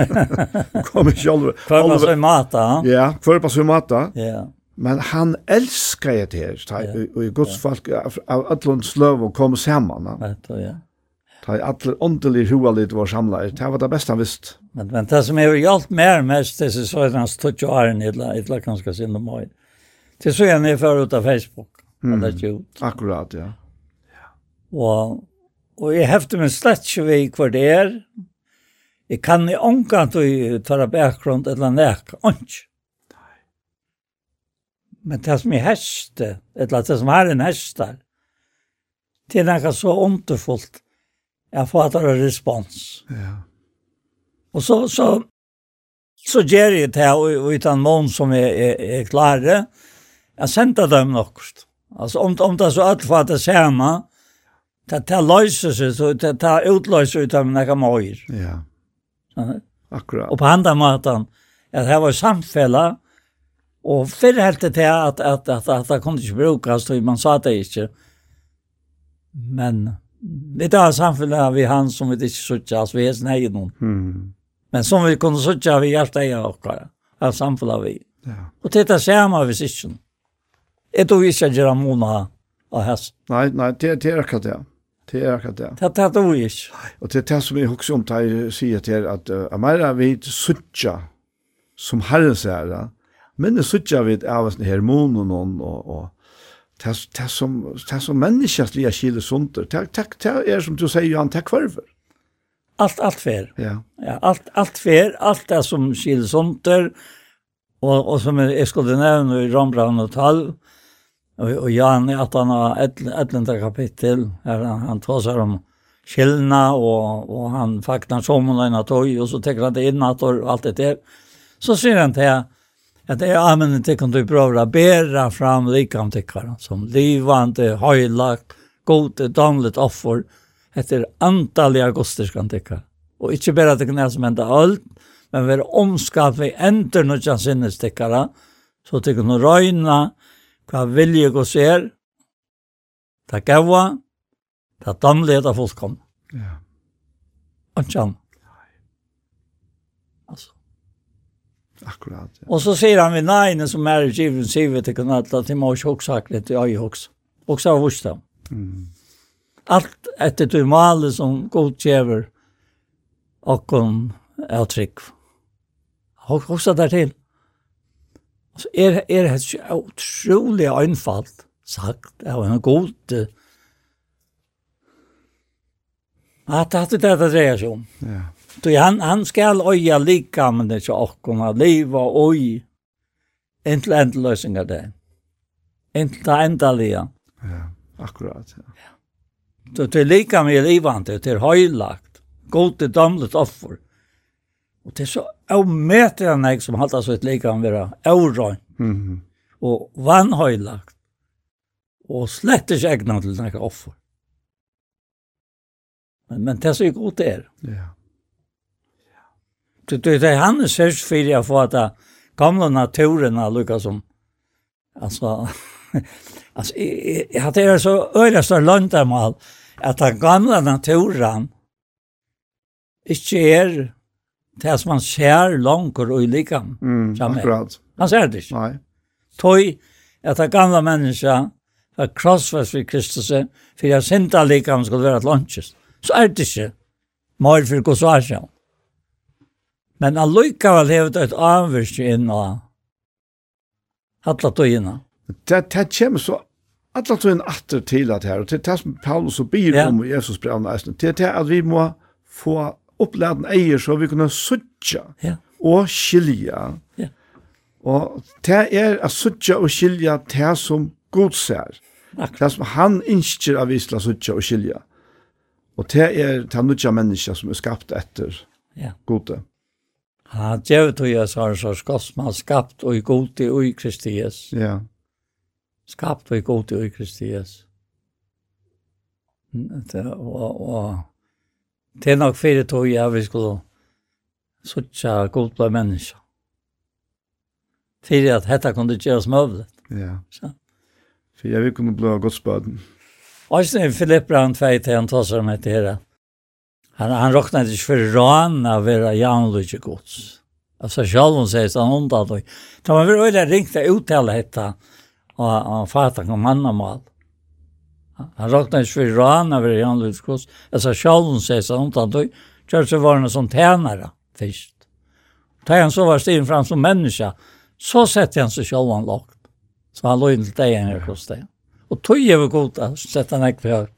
Kommer alle. För man så mata. Ja, för på så mata. Ja. Men han älskar det här. Och i Guds folk av Atlants löv och kommer samman. Vet du, ja. Ta i alle åndelige hoalit var samla. Det var det beste han visst. Men, men det som har hjälpt mer mest, det er så at han stod jo æren i et eller ganske sinne møy. Det så jeg ned før ut av Facebook. Mm. Det er ut. Akkurat, ja. Og, og jeg hefter min slett ikke vi hva det er. Jeg kan i omgang til å ta bakgrunn eller nek, Ikke. Men det som er hester, eller det som er en hester, det er noe så underfullt jeg fatter en respons. Ja. Og så, så, så gjør jeg det her utan mån som er, er, er klare. Jeg sender dem nokt. Altså, om, om det så alt for at det, det løser seg, så det, det utløser ut av noen møyer. Ja. Akkurat. Og på andre måten, at det var samfellet, Og før helt til at, at, at, at, det kunne ikke brukes, og man sa det ikke. Men vi tar samfunnet vi han som vi ikke suttar, altså vi er sin egen hon. Mm. Men som vi kunne suttar vi hjärta i och kvar, av samfunnet vi. Ja. Och det är samma vi sitter. Ett då vi ska göra måna av häst. Nei, nei, det det er akkurat det. Det er akkurat det. Det er det vi ikke. Og det er det som jeg husker om det jeg sier til at uh, mer vi suttar som herren det, men det suttar vi av oss här og, og, og och det som, det som menneskast vi er kile sunder, det er som du sier, Johan, det kvarver. Allt, allt fer. Ja. ja allt, allt fer, allt det som kile sånter og, og som jeg skulle nevne i Rambran og Tal, og, og Jan i 18. 11. kapittel, her han, han tar seg om skillna og, og han fakta som hun løgnet tog, og så tekker han det inn at og alt det der. Så sier han til att jag använder til kan du prova bära fram likam tyckar som livande høylagt, gode damlet offer. Heter antaliga augustiska tyckar och inte bara det kan som ända alt, men vi omskap vi noe kjent sinnes tyckar så tycker nu röjna vad vilje gå ser ta gaua ta damlet av fullkom ja och Akkurat. Ja. Og så sier han vid nei, som är given sivet det kan att det måste också sagt det jag också. Och så visst då. Mm. Alt etter du mal som godkjever og om er trygg. också der til. Så er, er det så otroligt einfalt sagt av en god Ja, det er det det dreier seg om. Ja. Du han han skal öja lika men det så och kunna leva oj. Inte ändlösningar det. Inte ändliga. Ja, akkurat. Ja. Så det lika med livande, det er høylagt. Godt det damlet offer. Og det er så avmätliga nek som halta så et lika med vara aurön. Mm. Och vanhöjlagt. Og slett ikke egnet til några offer. Men, men det er så gott det er. Ja. Du det han er sørst för jag får at gamla naturen er lukka som. alltså alltså jag hade det er så långt større løndamal den gamla naturen inte är det som man ser långt och i likam. Mm, akkurat. Han ser det inte Nei. Tøy at den gamla människa var krossfest for Kristus för jeg synda likam skulle vara et lunches. Så är det inte Mål för gosasjon. Men allukkavel hevet et avvirst inn og hattla tøyina. Det, det kommer så alla tøyina atter til at her, og det er det som Paulus og byr ja. om i Jesus brev eisen, det er det at vi må få oppladen eier så vi kunne suttja ja. og skilja. Ja. Og det er at suttja og skilja det som god ser. Akkurat. Det som han innskjer av visla suttja og skilja. Og det er det nødja menneska som er skapt etter ja. gode. Han gjev tog jeg sånn som skottsmann skapt og i god i ui Kristias. Ja. Skapt og i god i ui Kristias. Og, og det er nok fire tog jeg vi skulle suttja god blei menneska. Fyrir at dette kunne gjeras møvlet. Ja. Så. For jeg vil kunne blei godsbaden. Og så er Filipp Brandt vei til han tar tåsar om etter herre. Han, han råknade inte for ran av era jämlöjtje gods. Altså själv hon säger han undan då. Det man vil öjliga ringt att hetta og Och han fattar kom han om. Han råknade inte for ran av era jämlöjtje gods. Altså själv hon säger han undan då. Kör så var han som tænare först. Tar han så var stigen fram som menneske. Så sette han seg själv han lagt. Så han lå låg inte dig än hos deg. Og tog jeg var god å sette han äkvar.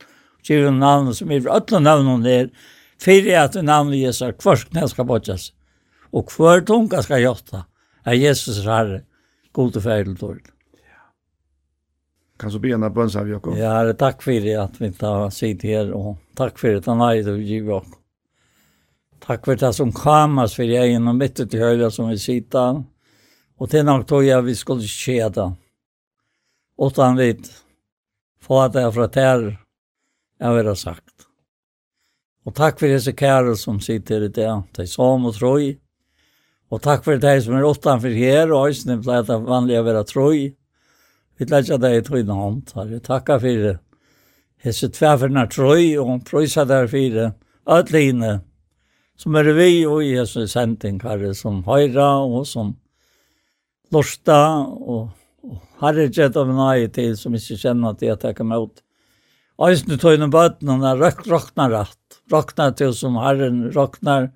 Givet namn som är för ötla namn hon är fyrir at navnet Jesus er ska knæ skal bodjas, og hver tunga skal jotta, er Jesus er herre, god og færdig dårlig. Kan så bena bønns av Jakob? Ja, herre, takk fyrir at vi inte har sitt her, og takk fyrir at han er ger oss. Takk fyrir det som kamas fyrir jag gjennom mitt til høyre som vi sitter, og til nok tog jeg vi skulle skje det. Åttan vidt, få at jeg fra terror, jeg vil ha sagt. Og takk for disse kære som sitter i det, de som og troi. Og takk for de som er utenfor her, og øyne ble det vanlig å være troi. Vi lærte deg i trøyne hånd, herre. Takka for det. Hesse tverferne troi, og prøysa der for det. Ødline, som er vi og i Jesu sending, herre, som høyra og som lorsta, og, og herre gjett av nøye til, som ikke kjenner at jeg kan møte. Øyne tøyne bøtene, røkna rett rakna til som Herren roknar,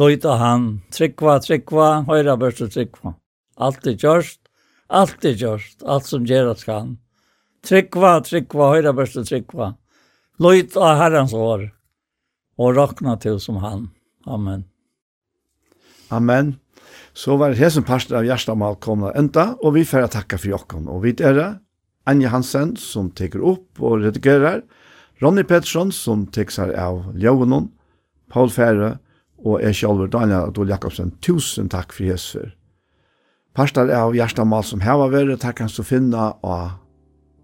løyta han, tryggva, tryggva, høyra børste tryggva. Alt er gjørst, alt er gjørst, alt som gjerast kan. Tryggva, tryggva, høyra børste tryggva. Løyta Herrens år, og rokna til som han. Amen. Amen. Så var det som pastor av Gjerstamal komna enda, og vi får takka for jokken. Og vi er det, Anja Hansen, som teker opp og redigerer, og Ronny Pettersson, som teksar av Ljøvenon, Paul Fære, og jeg selv, Daniel Adol Jakobsen, tusen takk for Jesus. Parstar av Gjerstamal som heva vere, takk hans du finna av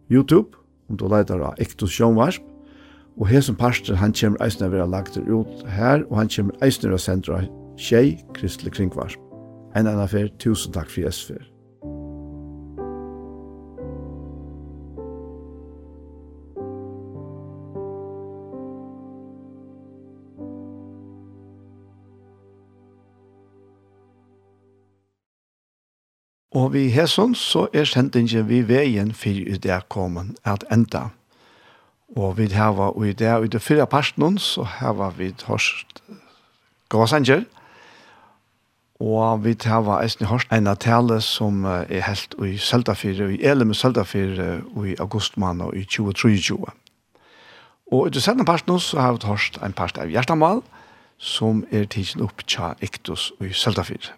YouTube, om du leitar av Ektos Sjønvarsp, og hesen parstar, han kommer eisne vera lagt ut her, og han kommer eisne vera sendra tjei, Kristelig Kringvarsp. En annan fyr, tusen takk for Jesus. Og vi hesson så er sendingen vi veien for i det kommet at enda. Og vi har og i det, og i det fyrre parten så har vi hørt gåsanger. Og vi har eisen hørt en av tale som er helt i Søltafire, i Elem Søltafire, i augustmann og i 2023. Og i det sendende parten så har vi hørt en part av Hjertamal, som er tidsen opp tja Iktus og i Søltafire.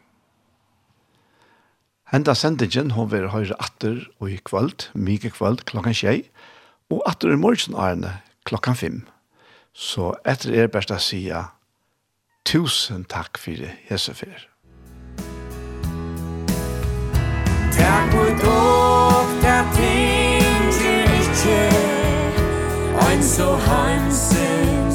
Henda sendingen hon vil høyre atter og i kvöld, mye kvöld klokkan tjei, og atter i morgen arne klokkan fem. Så etter er best å si tusen takk for det, Jesufer. Takk for dog, der ting til ikke, ein så hansen,